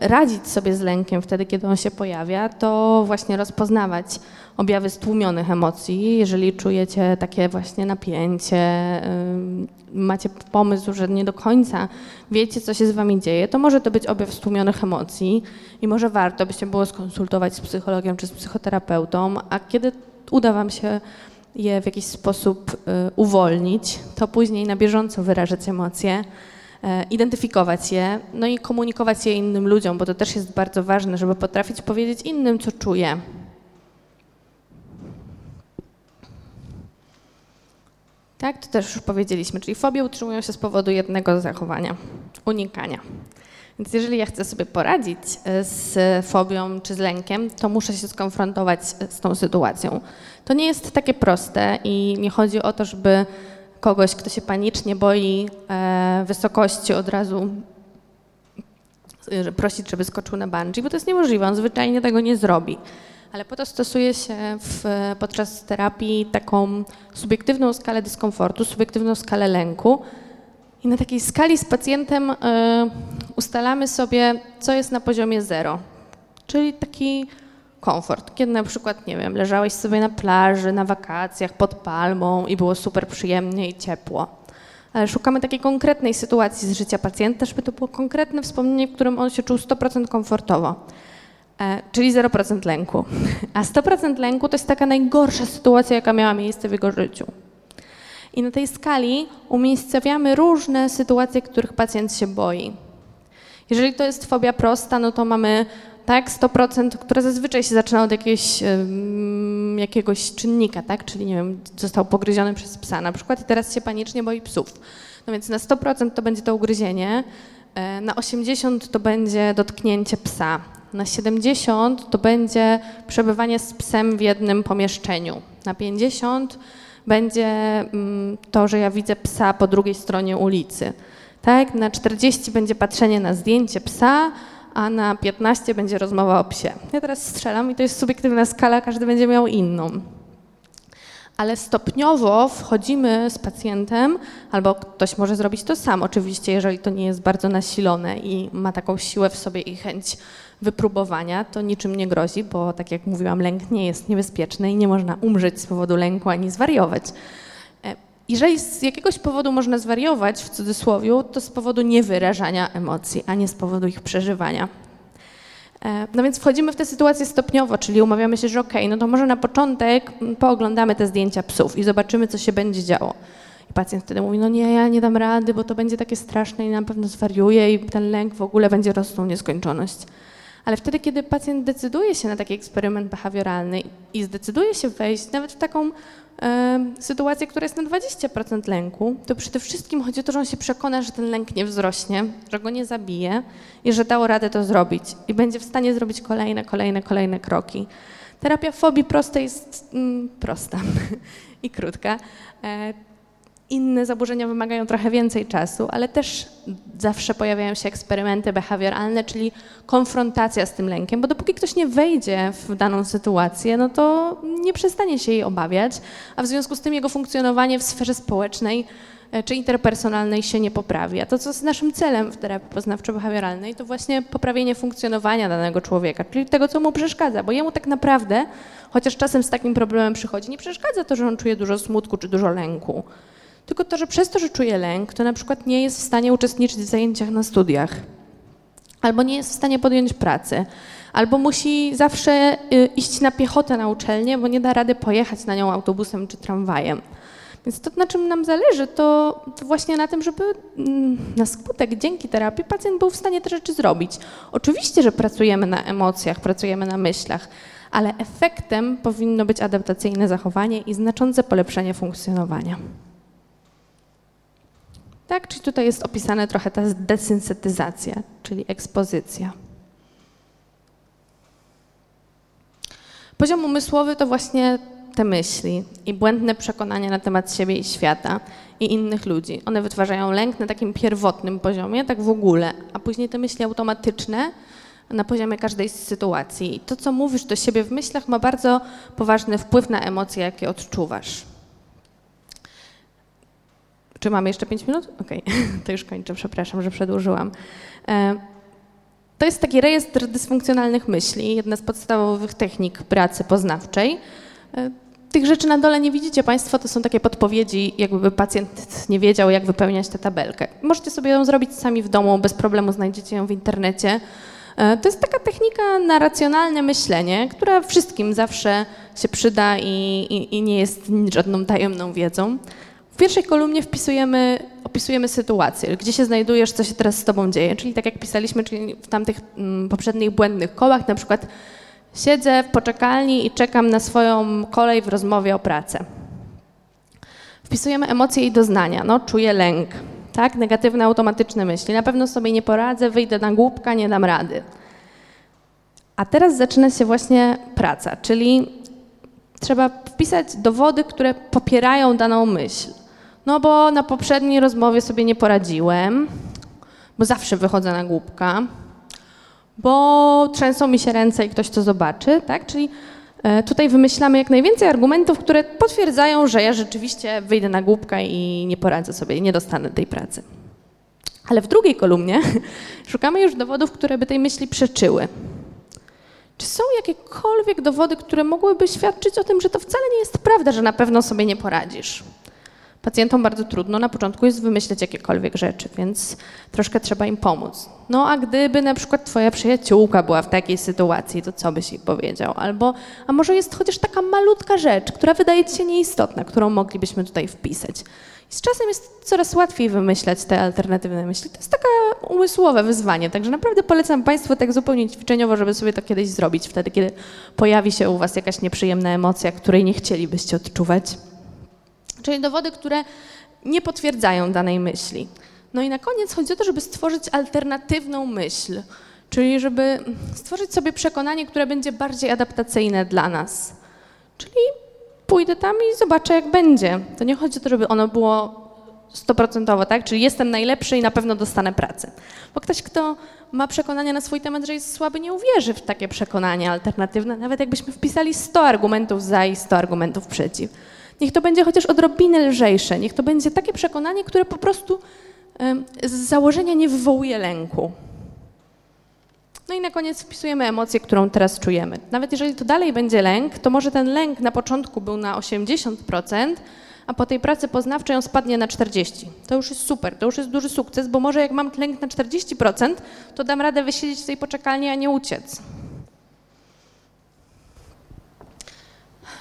radzić sobie z lękiem wtedy, kiedy on się pojawia, to właśnie rozpoznawać objawy stłumionych emocji. Jeżeli czujecie takie właśnie napięcie, macie pomysł, że nie do końca wiecie, co się z wami dzieje, to może to być objaw stłumionych emocji i może warto by się było skonsultować z psychologiem czy z psychoterapeutą, a kiedy uda wam się je w jakiś sposób y, uwolnić, to później na bieżąco wyrażać emocje, e, identyfikować je, no i komunikować je innym ludziom, bo to też jest bardzo ważne, żeby potrafić powiedzieć innym, co czuję. Tak, to też już powiedzieliśmy, czyli fobie utrzymują się z powodu jednego zachowania unikania. Więc jeżeli ja chcę sobie poradzić e, z fobią czy z lękiem, to muszę się skonfrontować z tą sytuacją. To nie jest takie proste i nie chodzi o to, żeby kogoś, kto się panicznie boi e, wysokości od razu prosić, żeby skoczył na bungee, bo to jest niemożliwe, on zwyczajnie tego nie zrobi. Ale po to stosuje się w, podczas terapii taką subiektywną skalę dyskomfortu, subiektywną skalę lęku, i na takiej skali z pacjentem y, ustalamy sobie, co jest na poziomie zero, czyli taki komfort. Kiedy na przykład, nie wiem, leżałeś sobie na plaży, na wakacjach, pod palmą i było super przyjemnie i ciepło. Ale szukamy takiej konkretnej sytuacji z życia pacjenta, żeby to było konkretne wspomnienie, w którym on się czuł 100% komfortowo. E, czyli 0% lęku. A 100% lęku to jest taka najgorsza sytuacja, jaka miała miejsce w jego życiu. I na tej skali umiejscowiamy różne sytuacje, których pacjent się boi. Jeżeli to jest fobia prosta, no to mamy tak 100%, które zazwyczaj się zaczyna od jakiegoś, jakiegoś czynnika, tak? Czyli nie wiem, został pogryziony przez psa na przykład i teraz się panicznie boi psów. No więc na 100% to będzie to ugryzienie, e, na 80 to będzie dotknięcie psa, na 70 to będzie przebywanie z psem w jednym pomieszczeniu, na 50 będzie mm, to, że ja widzę psa po drugiej stronie ulicy. Tak? Na 40 będzie patrzenie na zdjęcie psa, a na 15 będzie rozmowa o psie. Ja teraz strzelam i to jest subiektywna skala, każdy będzie miał inną. Ale stopniowo wchodzimy z pacjentem, albo ktoś może zrobić to sam, oczywiście, jeżeli to nie jest bardzo nasilone i ma taką siłę w sobie i chęć wypróbowania, to niczym nie grozi, bo tak jak mówiłam, lęk nie jest niebezpieczny i nie można umrzeć z powodu lęku ani zwariować. Jeżeli z jakiegoś powodu można zwariować, w cudzysłowie, to z powodu niewyrażania emocji, a nie z powodu ich przeżywania. E, no więc wchodzimy w tę sytuację stopniowo, czyli umawiamy się, że okej, okay, no to może na początek pooglądamy te zdjęcia psów i zobaczymy, co się będzie działo. I pacjent wtedy mówi, no nie, ja nie dam rady, bo to będzie takie straszne i na pewno zwariuje i ten lęk w ogóle będzie rosnął nieskończoność. Ale wtedy, kiedy pacjent decyduje się na taki eksperyment behawioralny i zdecyduje się wejść nawet w taką sytuację, która jest na 20% lęku, to przede wszystkim chodzi o to, że on się przekona, że ten lęk nie wzrośnie, że go nie zabije i że dało radę to zrobić i będzie w stanie zrobić kolejne, kolejne, kolejne kroki. Terapia fobii prostej jest mm, prosta i krótka. Inne zaburzenia wymagają trochę więcej czasu, ale też zawsze pojawiają się eksperymenty behawioralne, czyli konfrontacja z tym lękiem, bo dopóki ktoś nie wejdzie w daną sytuację, no to nie przestanie się jej obawiać, a w związku z tym jego funkcjonowanie w sferze społecznej e, czy interpersonalnej się nie poprawi. A to, co jest naszym celem w terapii poznawczo-behawioralnej, to właśnie poprawienie funkcjonowania danego człowieka, czyli tego, co mu przeszkadza, bo jemu tak naprawdę, chociaż czasem z takim problemem przychodzi, nie przeszkadza to, że on czuje dużo smutku czy dużo lęku tylko to, że przez to, że czuje lęk, to na przykład nie jest w stanie uczestniczyć w zajęciach na studiach, albo nie jest w stanie podjąć pracy, albo musi zawsze y, iść na piechotę na uczelnię, bo nie da rady pojechać na nią autobusem czy tramwajem. Więc to, na czym nam zależy, to, właśnie na tym, żeby mm, na skutek, dzięki terapii, pacjent był w stanie te rzeczy zrobić. Oczywiście, że pracujemy na emocjach, pracujemy na myślach, ale efektem powinno być adaptacyjne zachowanie i znaczące polepszenie funkcjonowania. Tak, czyli tutaj jest opisane trochę ta desynsetyzacja, czyli ekspozycja. Poziom umysłowy to właśnie te myśli i błędne przekonania na temat siebie i świata i innych ludzi, one wytwarzają lęk na takim pierwotnym poziomie, tak w ogóle, a później te myśli automatyczne na poziomie każdej sytuacji. I to, co mówisz do siebie w myślach, ma bardzo poważny wpływ na emocje, jakie odczuwasz. Czy mamy jeszcze 5 minut? Okej, okay. to już kończę, przepraszam, że przedłużyłam. E, to jest taki rejestr dysfunkcjonalnych myśli, jedna z podstawowych technik pracy poznawczej. E, tych rzeczy na dole nie widzicie Państwo, to są takie podpowiedzi, jakby pacjent nie wiedział, jak wypełniać tę tabelkę. Możecie sobie ją zrobić sami w domu, bez problemu znajdziecie ją w internecie. E, to jest taka technika na racjonalne myślenie, która wszystkim zawsze się przyda i, i, i nie jest żadną tajemną wiedzą. W pierwszej kolumnie wpisujemy, opisujemy sytuację, gdzie się znajdujesz, co się teraz z tobą dzieje, czyli tak jak pisaliśmy czyli w tamtych mm, poprzednich błędnych kołach, na przykład siedzę w poczekalni i czekam na swoją kolej w rozmowie o pracę. Wpisujemy emocje i doznania, no czuję lęk, tak, negatywne automatyczne myśli, na pewno sobie nie poradzę, wyjdę na głupka, nie dam rady. A teraz zaczyna się właśnie praca, czyli trzeba wpisać dowody, które popierają daną myśl. No bo na poprzedniej rozmowie sobie nie poradziłem, bo zawsze wychodzę na głupka, bo trzęsą mi się ręce i ktoś to zobaczy, tak? Czyli e, tutaj wymyślamy jak najwięcej argumentów, które potwierdzają, że ja rzeczywiście wyjdę na głupka i nie poradzę sobie, nie dostanę tej pracy. Ale w drugiej kolumnie szukamy już dowodów, które by tej myśli przeczyły. Czy są jakiekolwiek dowody, które mogłyby świadczyć o tym, że to wcale nie jest prawda, że na pewno sobie nie poradzisz? Pacjentom bardzo trudno na początku jest wymyśleć jakiekolwiek rzeczy, więc troszkę trzeba im pomóc. No a gdyby na przykład twoja przyjaciółka była w takiej sytuacji, to co byś jej powiedział? Albo, a może jest chociaż taka malutka rzecz, która wydaje ci się nieistotna, którą moglibyśmy tutaj wpisać. I z czasem jest coraz łatwiej wymyślać te alternatywne myśli. To jest takie umysłowe wyzwanie, także naprawdę polecam Państwu tak zupełnie ćwiczeniowo, żeby sobie to kiedyś zrobić, wtedy kiedy pojawi się u Was jakaś nieprzyjemna emocja, której nie chcielibyście odczuwać czyli dowody, które nie potwierdzają danej myśli. No i na koniec chodzi o to, żeby stworzyć alternatywną myśl, czyli żeby stworzyć sobie przekonanie, które będzie bardziej adaptacyjne dla nas. Czyli pójdę tam i zobaczę, jak będzie. To nie chodzi o to, żeby ono było stoprocentowo, tak? Czyli jestem najlepszy i na pewno dostanę pracę. Bo ktoś, kto ma przekonanie na swój temat, że jest słaby, nie uwierzy w takie przekonanie alternatywne, nawet jakbyśmy wpisali 100 argumentów za i 100 argumentów przeciw. Niech to będzie chociaż odrobinę lżejsze, niech to będzie takie przekonanie, które po prostu z założenia nie wywołuje lęku. No i na koniec wpisujemy emocję, którą teraz czujemy. Nawet jeżeli to dalej będzie lęk, to może ten lęk na początku był na 80%, a po tej pracy poznawczej on spadnie na 40%. To już jest super, to już jest duży sukces, bo może jak mam lęk na 40%, to dam radę wysiedzieć w tej poczekalni, a nie uciec.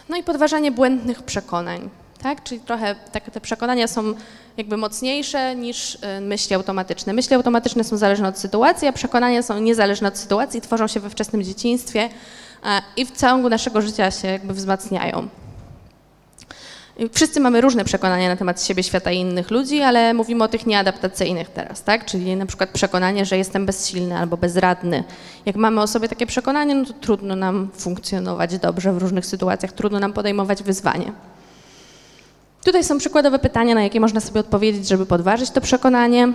No i podważanie błędnych przekonań. Tak? Czyli trochę tak, te przekonania są jakby mocniejsze niż y, myśli automatyczne. Myśli automatyczne są zależne od sytuacji, a przekonania są niezależne od sytuacji, tworzą się we wczesnym dzieciństwie i w ciągu naszego życia się jakby wzmacniają. Wszyscy mamy różne przekonania na temat siebie, świata i innych ludzi, ale mówimy o tych nieadaptacyjnych teraz, tak? Czyli na przykład przekonanie, że jestem bezsilny albo bezradny. Jak mamy o sobie takie przekonanie, no to trudno nam funkcjonować dobrze w różnych sytuacjach, trudno nam podejmować wyzwanie. Tutaj są przykładowe pytania, na jakie można sobie odpowiedzieć, żeby podważyć to przekonanie.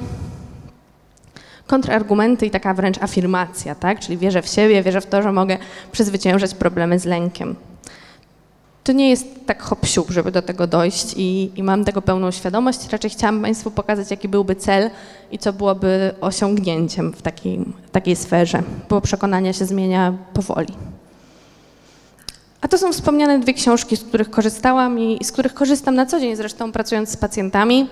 Kontrargumenty i taka wręcz afirmacja, tak? Czyli wierzę w siebie, wierzę w to, że mogę przezwyciężać problemy z lękiem to nie jest tak hop żeby do tego dojść i, i, mam tego pełną świadomość. Raczej chciałam Państwu pokazać, jaki byłby cel i co byłoby osiągnięciem w takiej, takiej sferze, bo przekonania się zmienia powoli. A to są wspomniane dwie książki, z których korzystałam i z których korzystam na co dzień, zresztą pracując z pacjentami.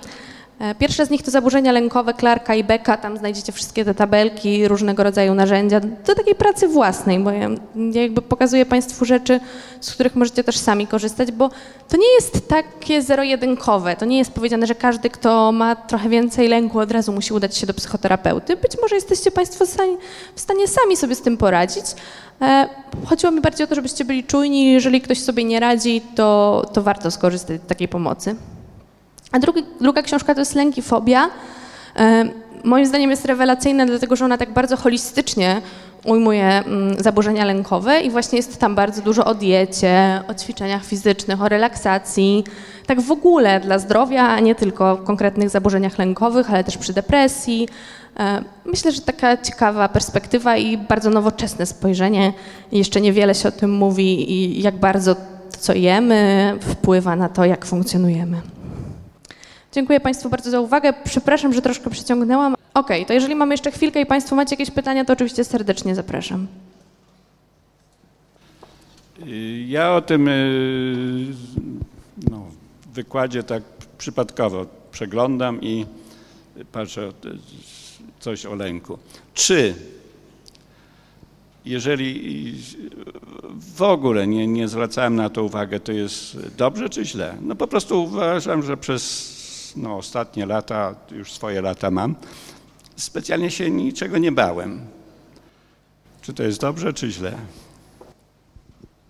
E, pierwsze z nich to zaburzenia lękowe Clarka i Becka. Tam znajdziecie wszystkie te tabelki, różnego rodzaju narzędzia do takiej pracy własnej, bo ja, ja jakby pokazuję Państwu rzeczy, z których możecie też sami korzystać, bo to nie jest takie zero-jedynkowe. To nie jest powiedziane, że każdy, kto ma trochę więcej lęku, od razu musi udać się do psychoterapeuty. Być może jesteście Państwo w stanie sami sobie z tym poradzić. E, chodziło mi bardziej o to, żebyście byli czujni. Jeżeli ktoś sobie nie radzi, to, to warto skorzystać z takiej pomocy. A drugi, druga książka to jest Lęk i Fobia. E, moim zdaniem jest rewelacyjna, dlatego że ona tak bardzo holistycznie ujmuje mm, zaburzenia lękowe i właśnie jest tam bardzo dużo o diecie, o ćwiczeniach fizycznych, o relaksacji, tak w ogóle dla zdrowia, a nie tylko o konkretnych zaburzeniach lękowych, ale też przy depresji. E, myślę, że taka ciekawa perspektywa i bardzo nowoczesne spojrzenie. Jeszcze niewiele się o tym mówi i jak bardzo to, co jemy, wpływa na to, jak funkcjonujemy. Dziękuję Państwu bardzo za uwagę. Przepraszam, że troszkę przeciągnęłam. Ok, to jeżeli mamy jeszcze chwilkę i Państwo macie jakieś pytania, to oczywiście serdecznie zapraszam. Ja o tym y, no, wykładzie tak przypadkowo przeglądam i patrzę coś o lęku. Czy jeżeli w ogóle nie, nie zwracałem na to uwagę, to jest dobrze czy źle? No po prostu uważam, że przez no, ostatnie lata, już swoje lata mam, specjalnie się niczego nie bałem. Czy to jest dobrze, czy źle?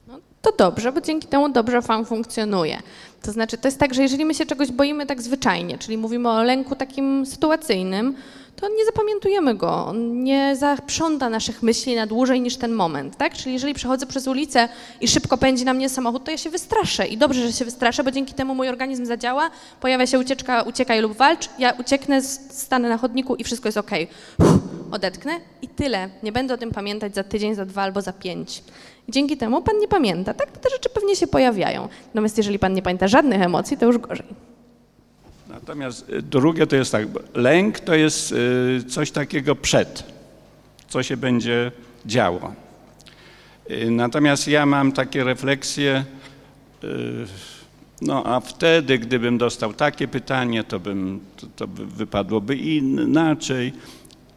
No, to dobrze, bo dzięki temu dobrze Pan funkcjonuje. To znaczy, to jest tak, że jeżeli my się czegoś boimy tak zwyczajnie, czyli mówimy o lęku takim sytuacyjnym, to nie zapamiętujemy go, on nie zaprząta naszych myśli na dłużej niż ten moment, tak? Czyli jeżeli przechodzę przez ulicę i szybko pędzi na mnie samochód, to ja się wystraszę i dobrze, że się wystraszę, bo dzięki temu mój organizm zadziała, pojawia się ucieczka, uciekaj lub walcz, ja ucieknę, stanę na chodniku i wszystko jest ok. Odetknę i tyle. Nie będę o tym pamiętać za tydzień, za dwa albo za pięć. Dzięki temu pan nie pamięta, tak? Te rzeczy pewnie się pojawiają. Natomiast jeżeli pan nie pamięta żadnych emocji, to już gorzej. Natomiast y, drugie to jest tak, lęk to jest y, coś takiego przed, co się będzie działo. Y, natomiast ja mam takie refleksje, no a wtedy, gdybym dostał takie pytanie, to, bym, to, to wypadłoby inaczej.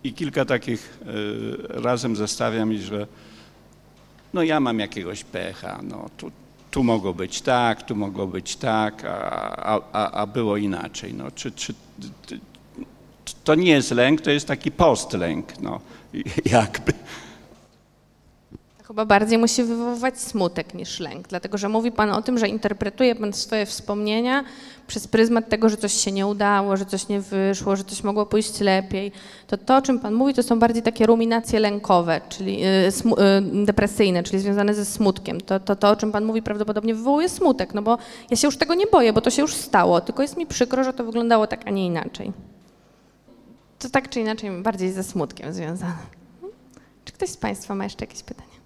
I kilka takich razem zestawiam, że no ja mam jakiegoś pecha, no tu, tu mogło być tak, tu mogło być tak, a, a, a było inaczej. No, czy, czy, to nie jest lęk, to jest taki postlęk, no, jakby. Chyba bardziej musi wywoływać smutek niż lęk, dlatego że mówi Pan o tym, że interpretuje Pan swoje wspomnienia przez pryzmat tego, że coś się nie udało, że coś nie wyszło, że coś mogło pójść lepiej. To to, o czym Pan mówi, to są bardziej takie ruminacje lękowe, czyli y, y, depresyjne, czyli związane ze smutkiem. To, to, to, o czym Pan mówi, prawdopodobnie wywołuje smutek, no bo ja się już tego nie boję, bo to się już stało, tylko jest mi przykro, że to wyglądało tak, a nie inaczej. To tak czy inaczej bardziej ze smutkiem związane. Czy ktoś z Państwa ma jeszcze jakieś pytania?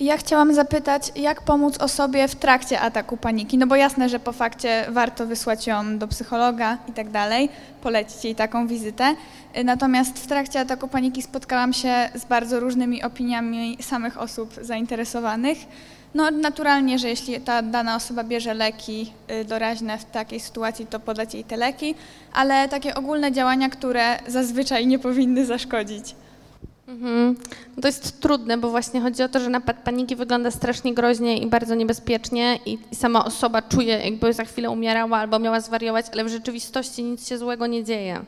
Ja chciałam zapytać, jak pomóc osobie w trakcie ataku paniki? No bo jasne, że po fakcie warto wysłać ją do psychologa i tak dalej, polecić jej taką wizytę. Natomiast w trakcie ataku paniki spotkałam się z bardzo różnymi opiniami samych osób zainteresowanych. No naturalnie, że jeśli ta dana osoba bierze leki y, doraźne w takiej sytuacji, to podać jej te leki, ale takie ogólne działania, które zazwyczaj nie powinny zaszkodzić. Mhm. No to jest trudne, bo właśnie chodzi o to, że napad paniki wygląda strasznie groźnie i bardzo niebezpiecznie i, i, sama osoba czuje, jakby za chwilę umierała albo miała zwariować, ale w rzeczywistości nic się złego nie dzieje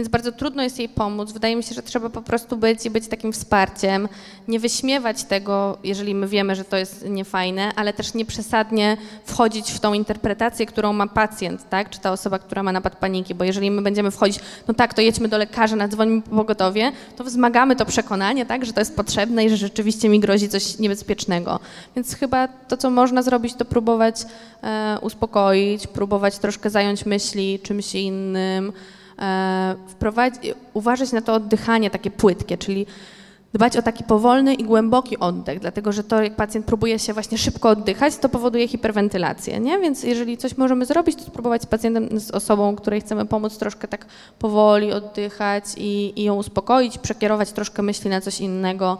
więc bardzo trudno jest jej pomóc. Wydaje mi się, że trzeba po prostu być i być takim wsparciem, nie wyśmiewać tego, jeżeli my wiemy, że to jest niefajne, ale też nie przesadnie wchodzić w tą interpretację, którą ma pacjent, tak? czy ta osoba, która ma napad paniki, bo jeżeli my będziemy wchodzić, no tak, to jedźmy do lekarza, nadzwonimy po pogotowie, to wzmagamy to przekonanie, tak, że to jest potrzebne i że rzeczywiście mi grozi coś niebezpiecznego. Więc chyba to, co można zrobić, to próbować e, uspokoić, próbować troszkę zająć myśli czymś innym, E, uważać na to oddychanie takie płytkie, czyli dbać o taki powolny i głęboki oddech, dlatego że to jak pacjent próbuje się właśnie szybko oddychać, to powoduje hiperwentylację, nie? Więc jeżeli coś możemy zrobić, to spróbować z pacjentem, z osobą, której chcemy pomóc, troszkę tak powoli oddychać i, i ją uspokoić, przekierować troszkę myśli na coś innego,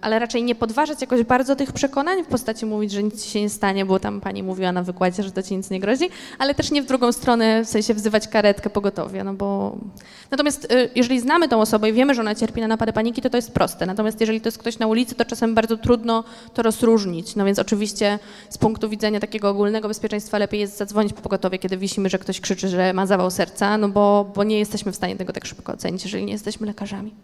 ale raczej nie podważać jakoś bardzo tych przekonań w postaci mówić, że nic się nie stanie, bo tam pani mówiła na wykładzie, że to ci nic nie grozi, ale też nie w drugą stronę, w sensie wzywać karetkę pogotowie, no bo... Natomiast e, jeżeli znamy tą osobę i wiemy, że ona cierpi na napady paniki, to to jest proste. Natomiast jeżeli to jest ktoś na ulicy, to czasem bardzo trudno to rozróżnić. No więc oczywiście z punktu widzenia takiego ogólnego bezpieczeństwa lepiej jest zadzwonić po pogotowie, kiedy wisimy, że ktoś krzyczy, że ma zawał serca, no bo, bo nie jesteśmy w stanie tego tak szybko ocenić, jeżeli nie jesteśmy lekarzami.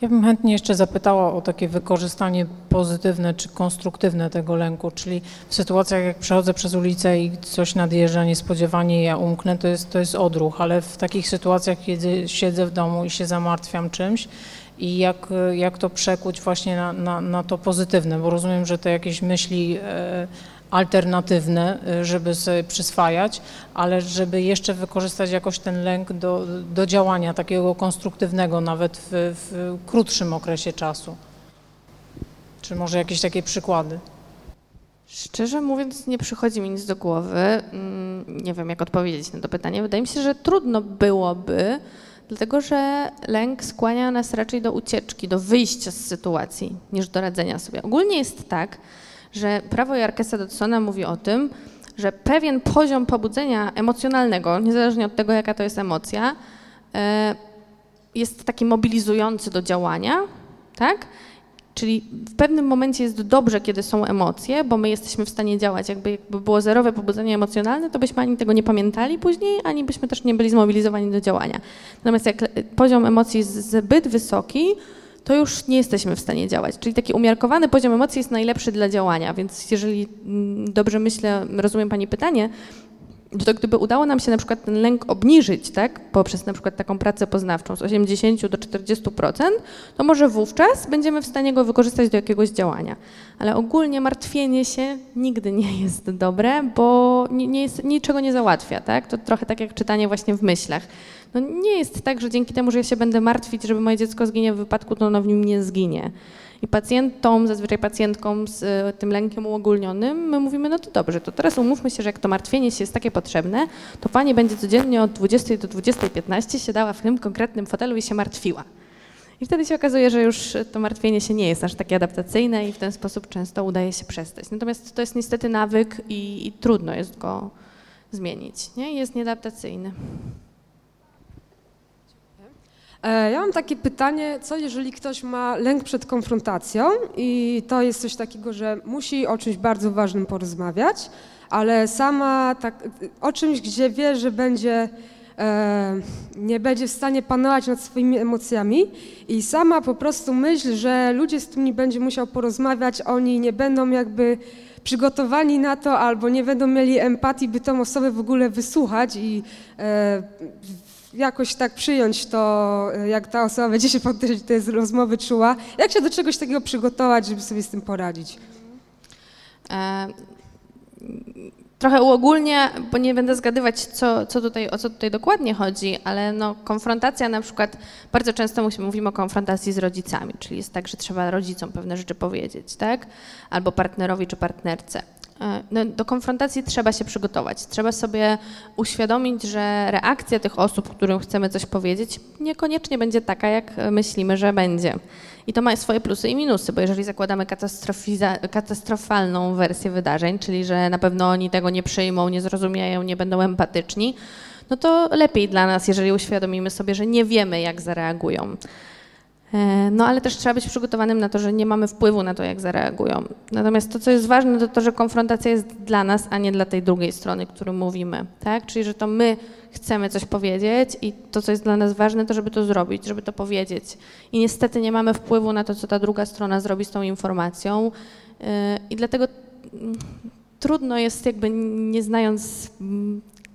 Ja bym chętnie jeszcze zapytała o takie wykorzystanie pozytywne czy konstruktywne tego lęku, czyli w sytuacjach jak przechodzę przez ulicę i coś nadjeżdża niespodziewanie, ja umknę, to jest, to jest odruch, ale w takich sytuacjach, kiedy siedzę w domu i się zamartwiam czymś i jak, jak to przekuć właśnie na, na, na to pozytywne, bo rozumiem, że te jakieś myśli e, alternatywne, y, żeby sobie przyswajać, ale żeby jeszcze wykorzystać jakoś ten lęk do, do działania takiego konstruktywnego, nawet w, w krótszym okresie czasu. Czy może jakieś takie przykłady? Szczerze mówiąc, nie przychodzi mi nic do głowy. Mm, nie wiem, jak odpowiedzieć na to pytanie. Wydaje mi się, że trudno byłoby, dlatego że lęk skłania nas raczej do ucieczki, do wyjścia z sytuacji, niż do radzenia sobie. Ogólnie jest tak, że prawo Jarkesa Dodsona mówi o tym, że pewien poziom pobudzenia emocjonalnego, niezależnie od tego, jaka to jest emocja, e, jest taki mobilizujący do działania, tak? Czyli w pewnym momencie jest dobrze, kiedy są emocje, bo my jesteśmy w stanie działać. Jakby, jakby było zerowe pobudzenie emocjonalne, to byśmy ani tego nie pamiętali później, ani byśmy też nie byli zmobilizowani do działania. Natomiast jak poziom emocji jest zbyt wysoki, to już nie jesteśmy w stanie działać. Czyli taki umiarkowany poziom emocji jest najlepszy dla działania, więc jeżeli mm, dobrze myślę, rozumiem Pani pytanie, to gdyby udało nam się na przykład ten lęk obniżyć, tak, poprzez na przykład taką pracę poznawczą z 80 do 40%, to może wówczas będziemy w stanie go wykorzystać do jakiegoś działania. Ale ogólnie martwienie się nigdy nie jest dobre, bo nie, nie jest, niczego nie załatwia, tak? To trochę tak jak czytanie właśnie w myślach. No nie jest tak, że dzięki temu, że ja się będę martwić, żeby moje dziecko zginie w wypadku, to ono w nim nie zginie. I pacjentom, zazwyczaj pacjentkom z e, tym lękiem uogólnionym, my mówimy, no to dobrze, to teraz umówmy się, że jak to martwienie się jest takie potrzebne, to pani będzie codziennie od 20 do 20.15 siadała w tym konkretnym fotelu i się martwiła. I wtedy się okazuje, że już to martwienie się nie jest aż takie adaptacyjne i w ten sposób często udaje się przestać. Natomiast to jest niestety nawyk i, i trudno jest go zmienić. Nie? Jest nieadaptacyjny. E, ja mam takie pytanie, co jeżeli ktoś ma lęk przed konfrontacją i to jest coś takiego, że musi o czymś bardzo ważnym porozmawiać, ale sama tak, o czymś, gdzie wie, że będzie e, nie będzie w stanie panować nad swoimi emocjami i sama po prostu myśl, że ludzie, z którymi będzie musiał porozmawiać, oni nie będą jakby przygotowani na to albo nie będą mieli empatii, by tą osobę w ogóle wysłuchać i e, jakoś tak przyjąć to, jak ta osoba będzie się do tej rozmowy czuła. Jak się do czegoś takiego przygotować, żeby sobie z tym poradzić? E, trochę uogólnie, bo nie będę zgadywać, co, co tutaj, o co tutaj dokładnie chodzi, ale no, konfrontacja na przykład, bardzo często mówimy o konfrontacji z rodzicami, czyli jest tak, że trzeba rodzicom pewne rzeczy powiedzieć, tak? Albo partnerowi czy partnerce. E, no, do konfrontacji trzeba się przygotować. Trzeba sobie uświadomić, że reakcja tych osób, którym chcemy coś powiedzieć, niekoniecznie będzie taka, jak myślimy, że będzie. I to ma swoje plusy i minusy, bo jeżeli zakładamy katastrofalną wersję wydarzeń, czyli że na pewno oni tego nie przyjmą, nie zrozumieją, nie będą empatyczni, no to lepiej dla nas, jeżeli uświadomimy sobie, że nie wiemy, jak zareagują. E, no ale też trzeba być przygotowanym na to, że nie mamy wpływu na to, jak zareagują. Natomiast to, co jest ważne, to to, że konfrontacja jest dla nas, a nie dla tej drugiej strony, którą mówimy. Tak? Czyli, że to my chcemy coś powiedzieć i to, co jest dla nas ważne, to żeby to zrobić, żeby to powiedzieć. I niestety nie mamy wpływu na to, co ta druga strona zrobi z tą informacją. E, I dlatego mm, trudno jest jakby nie znając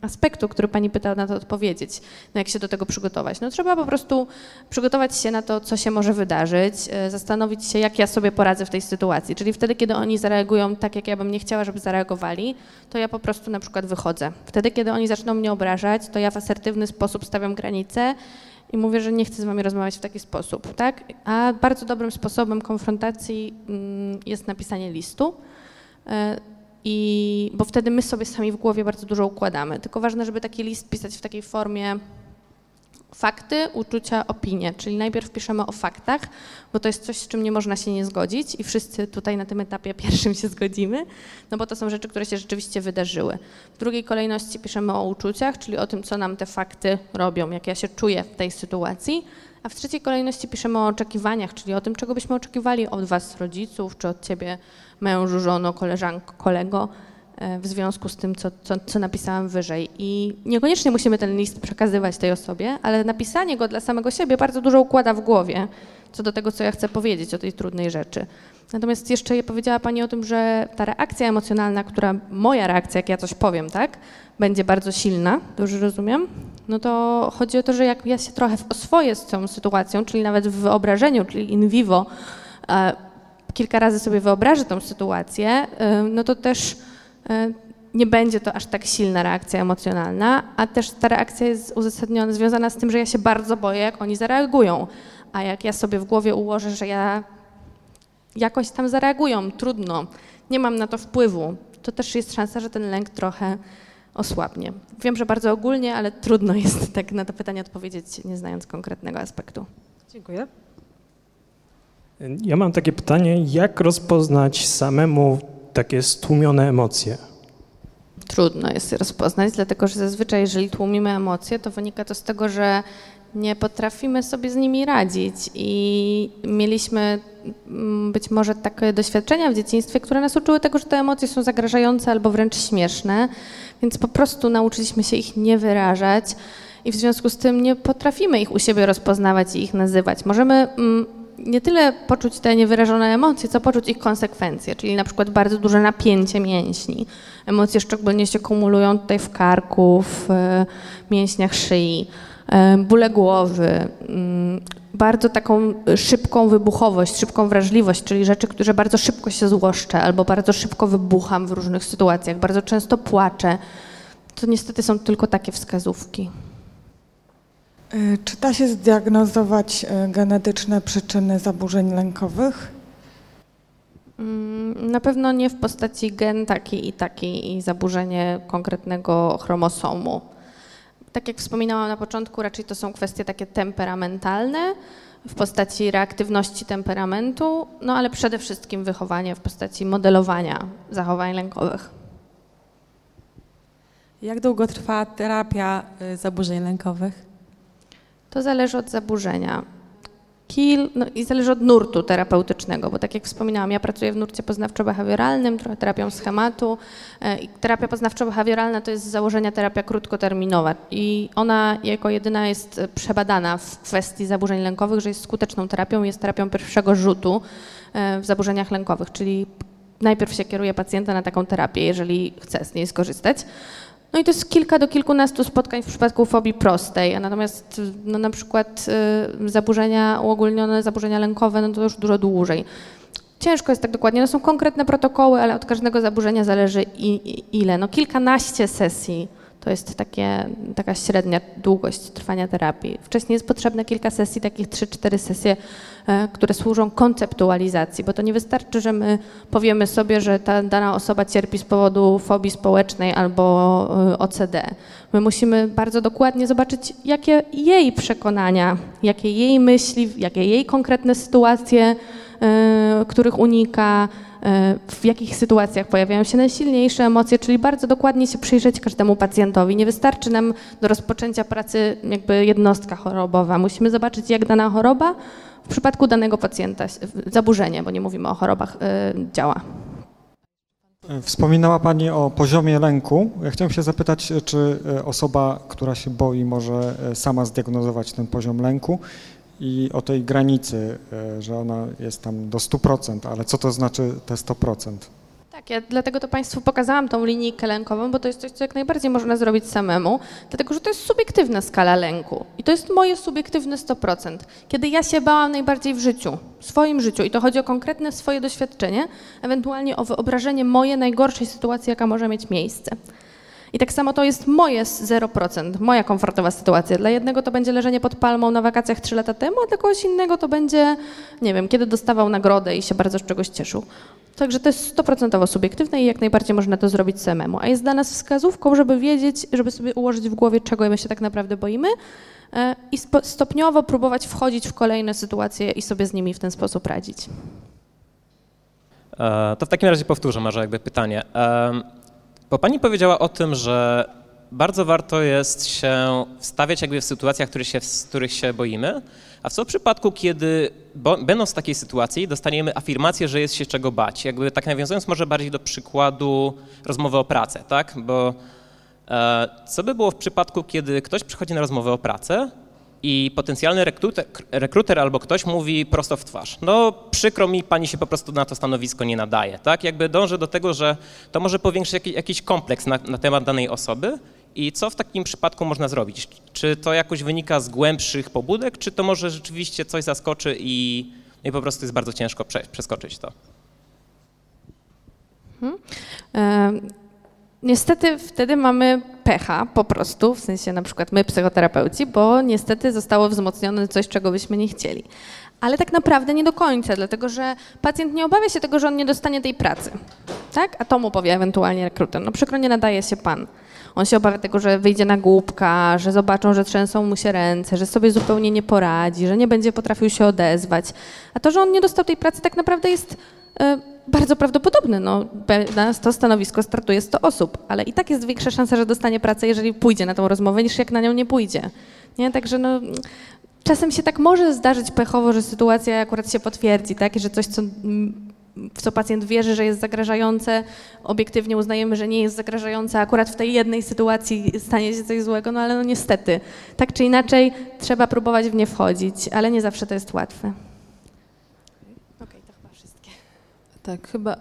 aspektu, który pani pytała na to odpowiedzieć, no jak się do tego przygotować. No trzeba po prostu przygotować się na to, co się może wydarzyć, e, zastanowić się, jak ja sobie poradzę w tej sytuacji. Czyli wtedy, kiedy oni zareagują tak, jak ja bym nie chciała, żeby zareagowali, to ja po prostu na przykład wychodzę. Wtedy, kiedy oni zaczną mnie obrażać, to ja w asertywny sposób stawiam granice i mówię, że nie chcę z wami rozmawiać w taki sposób, tak? A bardzo dobrym sposobem konfrontacji mm, jest napisanie listu. I, bo wtedy my sobie sami w głowie bardzo dużo układamy. Tylko ważne, żeby taki list pisać w takiej formie fakty, uczucia, opinie. Czyli najpierw piszemy o faktach, bo to jest coś, z czym nie można się nie zgodzić i wszyscy tutaj na tym etapie pierwszym się zgodzimy, no bo to są rzeczy, które się rzeczywiście wydarzyły. W drugiej kolejności piszemy o uczuciach, czyli o tym, co nam te fakty robią, jak ja się czuję w tej sytuacji. A w trzeciej kolejności piszemy o oczekiwaniach, czyli o tym, czego byśmy oczekiwali od was, rodziców, czy od ciebie, mężu, żono, koleżanko, kolego. e, w związku z tym, co, co, co napisałam wyżej. I niekoniecznie musimy ten list przekazywać tej osobie, ale napisanie go dla samego siebie bardzo dużo układa w głowie co do tego, co ja chcę powiedzieć o tej trudnej rzeczy. Natomiast jeszcze powiedziała Pani o tym, że ta reakcja emocjonalna, która, moja reakcja, jak ja coś powiem, tak, będzie bardzo silna, dobrze rozumiem? No to chodzi o to, że jak ja się trochę oswoję z tą sytuacją, czyli nawet w wyobrażeniu, czyli in vivo, e, kilka razy sobie wyobrażę tą sytuację, e, no to też e, nie będzie to aż tak silna reakcja emocjonalna, a też ta reakcja jest uzasadniona, związana z tym, że ja się bardzo boję, jak oni zareagują. A jak ja sobie w głowie ułożę, że ja jakoś tam zareagują, trudno, nie mam na to wpływu, to też jest szansa, że ten lęk trochę osłabnie. Wiem, że bardzo ogólnie, ale trudno jest tak na to pytanie odpowiedzieć, nie znając konkretnego aspektu. Dziękuję. Ja mam takie pytanie, jak rozpoznać samemu takie stłumione emocje? Trudno jest je rozpoznać, dlatego że zazwyczaj, jeżeli tłumimy emocje, to wynika to z tego, że nie potrafimy sobie z nimi radzić i mieliśmy mm, być może takie doświadczenia w dzieciństwie, które nas uczyły tego, że te emocje są zagrażające albo wręcz śmieszne, więc po prostu nauczyliśmy się ich nie wyrażać i w związku z tym nie potrafimy ich u siebie rozpoznawać i ich nazywać. Możemy mm, nie tyle poczuć te niewyrażone emocje, co poczuć ich konsekwencje, czyli na przykład bardzo duże napięcie mięśni. Emocje szczególnie się kumulują tutaj w karku, w e, mięśniach szyi bóle głowy, mm, bardzo taką szybką wybuchowość, szybką wrażliwość, czyli rzeczy, które bardzo szybko się złoszczę albo bardzo szybko wybucham w różnych sytuacjach, bardzo często płaczę. To niestety są tylko takie wskazówki. E, czy da się zdiagnozować e, genetyczne przyczyny zaburzeń lękowych? Mm, na pewno nie w postaci gen taki i taki i zaburzenie konkretnego chromosomu tak jak wspominałam na początku, raczej to są kwestie takie temperamentalne w postaci reaktywności temperamentu, no ale przede wszystkim wychowanie w postaci modelowania zachowań lękowych. Jak długo trwa terapia y, zaburzeń lękowych? To zależy od zaburzenia. No i zależy od nurtu terapeutycznego, bo tak jak wspominałam, ja pracuję w nurcie poznawczo-behawioralnym, trochę terapią schematu. E, I terapia poznawczo-behawioralna to jest z założenia terapia krótkoterminowa i ona jako jedyna jest przebadana w kwestii zaburzeń lękowych, że jest skuteczną terapią, jest terapią pierwszego rzutu e, w zaburzeniach lękowych, czyli najpierw się kieruje pacjenta na taką terapię, jeżeli chce z niej skorzystać. No i to jest kilka do kilkunastu spotkań w przypadku fobii prostej, a natomiast no, na przykład y, zaburzenia uogólnione, zaburzenia lękowe, no to już dużo dłużej. Ciężko jest tak dokładnie, no są konkretne protokoły, ale od każdego zaburzenia zależy i, i, ile. No kilkanaście sesji to jest takie, taka średnia długość trwania terapii. Wcześniej jest potrzebne kilka sesji, takich 3-4 sesje, e, które służą konceptualizacji, bo to nie wystarczy, że my powiemy sobie, że ta dana osoba cierpi z powodu fobii społecznej albo e, OCD. My musimy bardzo dokładnie zobaczyć, jakie jej przekonania, jakie jej myśli, jakie jej konkretne sytuacje, e, których unika, w jakich sytuacjach pojawiają się najsilniejsze emocje, czyli bardzo dokładnie się przyjrzeć każdemu pacjentowi. Nie wystarczy nam do rozpoczęcia pracy jakby jednostka chorobowa. Musimy zobaczyć, jak dana choroba w przypadku danego pacjenta, zaburzenie, bo nie mówimy o chorobach, e, działa. Wspominała Pani o poziomie lęku. Ja chciałem się zapytać, czy e, osoba, która się boi, może sama zdiagnozować ten poziom lęku i o tej granicy, e, że ona jest tam do 100%, ale co to znaczy te 100%? Tak, ja dlatego to Państwu pokazałam tą linijkę lękową, bo to jest coś, co jak najbardziej można zrobić samemu, dlatego że to jest subiektywna skala lęku i to jest moje subiektywne 100%. Kiedy ja się bałam najbardziej w życiu, w swoim życiu i to chodzi o konkretne swoje doświadczenie, ewentualnie o wyobrażenie moje najgorszej sytuacji, jaka może mieć miejsce. I tak samo to jest moje 0%, moja komfortowa sytuacja. Dla jednego to będzie leżenie pod palmą na wakacjach 3 lata temu, a dla kogoś innego to będzie, nie wiem, kiedy dostawał nagrodę i się bardzo z czegoś cieszył. Także to jest 100% subiektywne i jak najbardziej można to zrobić samemu. A jest dla nas wskazówką, żeby wiedzieć, żeby sobie ułożyć w głowie, czego my się tak naprawdę boimy e, i stopniowo próbować wchodzić w kolejne sytuacje i sobie z nimi w ten sposób radzić. E, to w takim razie powtórzę może jakby pytanie. Bo pani powiedziała o tym, że bardzo warto jest się wstawiać jakby w sytuacjach, których się, z których się boimy, a co w przypadku, kiedy bo, będąc w takiej sytuacji dostaniemy afirmację, że jest się czego bać? Jakby tak nawiązując może bardziej do przykładu rozmowy o pracę, tak? Bo e, co by było w przypadku, kiedy ktoś przychodzi na rozmowę o pracę i potencjalny rekruter, rekruter, albo ktoś mówi prosto w twarz, no przykro mi, pani się po prostu na to stanowisko nie nadaje, tak? Jakby dąży do tego, że to może powiększyć jakiś, jakiś kompleks na, na temat danej osoby i co w takim przypadku można zrobić? Czy to jakoś wynika z głębszych pobudek, czy to może rzeczywiście coś zaskoczy i, i po prostu jest bardzo ciężko prze, przeskoczyć to? Hmm. Niestety wtedy mamy pecha po prostu, w sensie na przykład my psychoterapeuci, bo niestety zostało wzmocnione coś, czego byśmy nie chcieli. Ale tak naprawdę nie do końca, dlatego że pacjent nie obawia się tego, że on nie dostanie tej pracy. Tak? A to mu powie ewentualnie rekruter. No przykro, nie nadaje się pan. On się obawia tego, że wyjdzie na głupka, że zobaczą, że trzęsą mu się ręce, że sobie zupełnie nie poradzi, że nie będzie potrafił się odezwać. A to, że on nie dostał tej pracy, tak naprawdę jest. Yy, bardzo prawdopodobne. No, na to stanowisko startuje 100 osób, ale i tak jest większa szansa, że dostanie pracę, jeżeli pójdzie na tą rozmowę, niż jak na nią nie pójdzie. Nie? Także no, czasem się tak może zdarzyć pechowo, że sytuacja akurat się potwierdzi, tak? Że coś, co, w co pacjent wierzy, że jest zagrażające, obiektywnie uznajemy, że nie jest zagrażające, akurat w tej jednej sytuacji stanie się coś złego, no ale no niestety, tak czy inaczej trzeba próbować w nie wchodzić, ale nie zawsze to jest łatwe. Tak, chyba.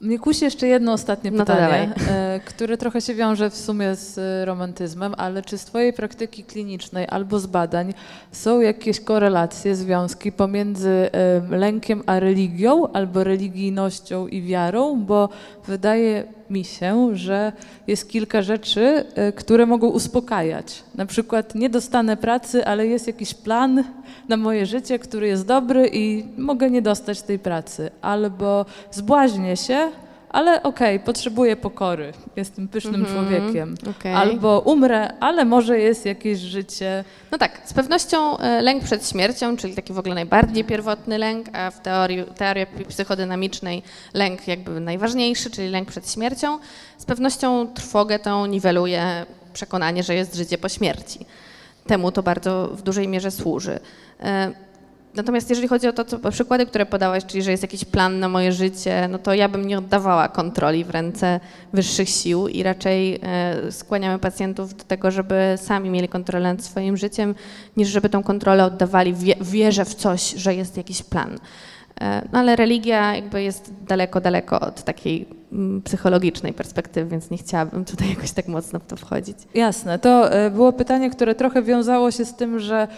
Mnie kusi jeszcze jedno ostatnie no pytanie, e, które trochę się wiąże w sumie z e, romantyzmem, ale czy z Twojej praktyki klinicznej albo z badań są jakieś korelacje, związki pomiędzy lękiem a religią, albo religijnością i wiarą? Bo wydaje mi się, że jest kilka rzeczy, e, które mogą uspokajać. Na przykład nie dostanę pracy, ale jest jakiś plan na moje życie, który jest dobry i mogę nie dostać tej pracy. Albo zbłaźnię się, ale okej, okay, potrzebuję pokory, jestem pysznym mm -hmm, człowiekiem. Okay. Albo umrę, ale może jest jakieś życie. No tak, z pewnością e, lęk przed śmiercią, czyli taki w ogóle najbardziej pierwotny lęk, a w teorii, teorii psychodynamicznej lęk jakby najważniejszy, czyli lęk przed śmiercią. Z pewnością trwogę tą niweluje przekonanie, że jest życie po śmierci. Temu to bardzo w dużej mierze służy. Natomiast jeżeli chodzi o to, co, przykłady, które podałaś, czyli że jest jakiś plan na moje życie, no to ja bym nie oddawała kontroli w ręce wyższych sił i raczej e, skłaniamy pacjentów do tego, żeby sami mieli kontrolę nad swoim życiem, niż żeby tą kontrolę oddawali w wierze w coś, że jest jakiś plan. E, no ale religia jakby jest daleko, daleko od takiej mm, psychologicznej perspektywy, więc nie chciałabym tutaj jakoś tak mocno w to wchodzić. Jasne. To e, było pytanie, które trochę wiązało się z tym, że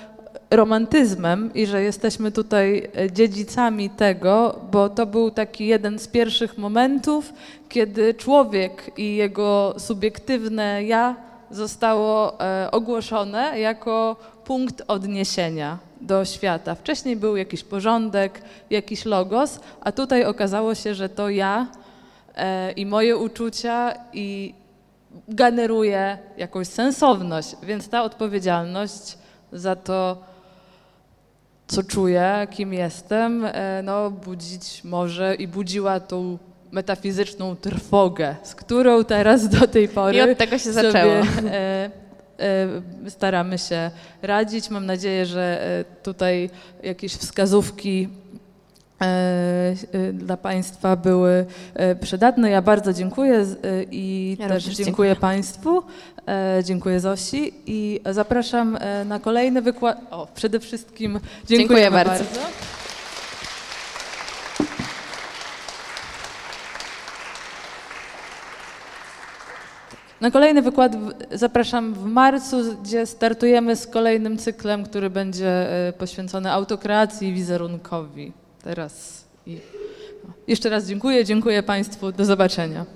romantyzmem i że jesteśmy tutaj e, dziedzicami tego, bo to był taki jeden z pierwszych momentów, kiedy człowiek i jego subiektywne ja zostało e, ogłoszone jako punkt odniesienia do świata. Wcześniej był jakiś porządek, jakiś logos, a tutaj okazało się, że to ja e, i moje uczucia i generuje jakąś sensowność, więc ta odpowiedzialność za to co czuję, kim jestem, e, no, budzić może i budziła tą metafizyczną trwogę, z którą teraz do tej pory I od tego się sobie, zaczęło. E, e, staramy się radzić. Mam nadzieję, że e, tutaj jakieś wskazówki dla Państwa były przydatne. Ja bardzo dziękuję i ja też dziękuję, dziękuję Państwu. E, dziękuję Zosi i zapraszam e, na kolejny wykład. O, przede wszystkim dziękuję, bardzo. bardzo. Na kolejny wykład zapraszam w marcu, gdzie startujemy z kolejnym cyklem, który będzie e, poświęcony autokreacji i wizerunkowi. Teraz i jeszcze raz dziękuję, dziękuję Państwu, do zobaczenia.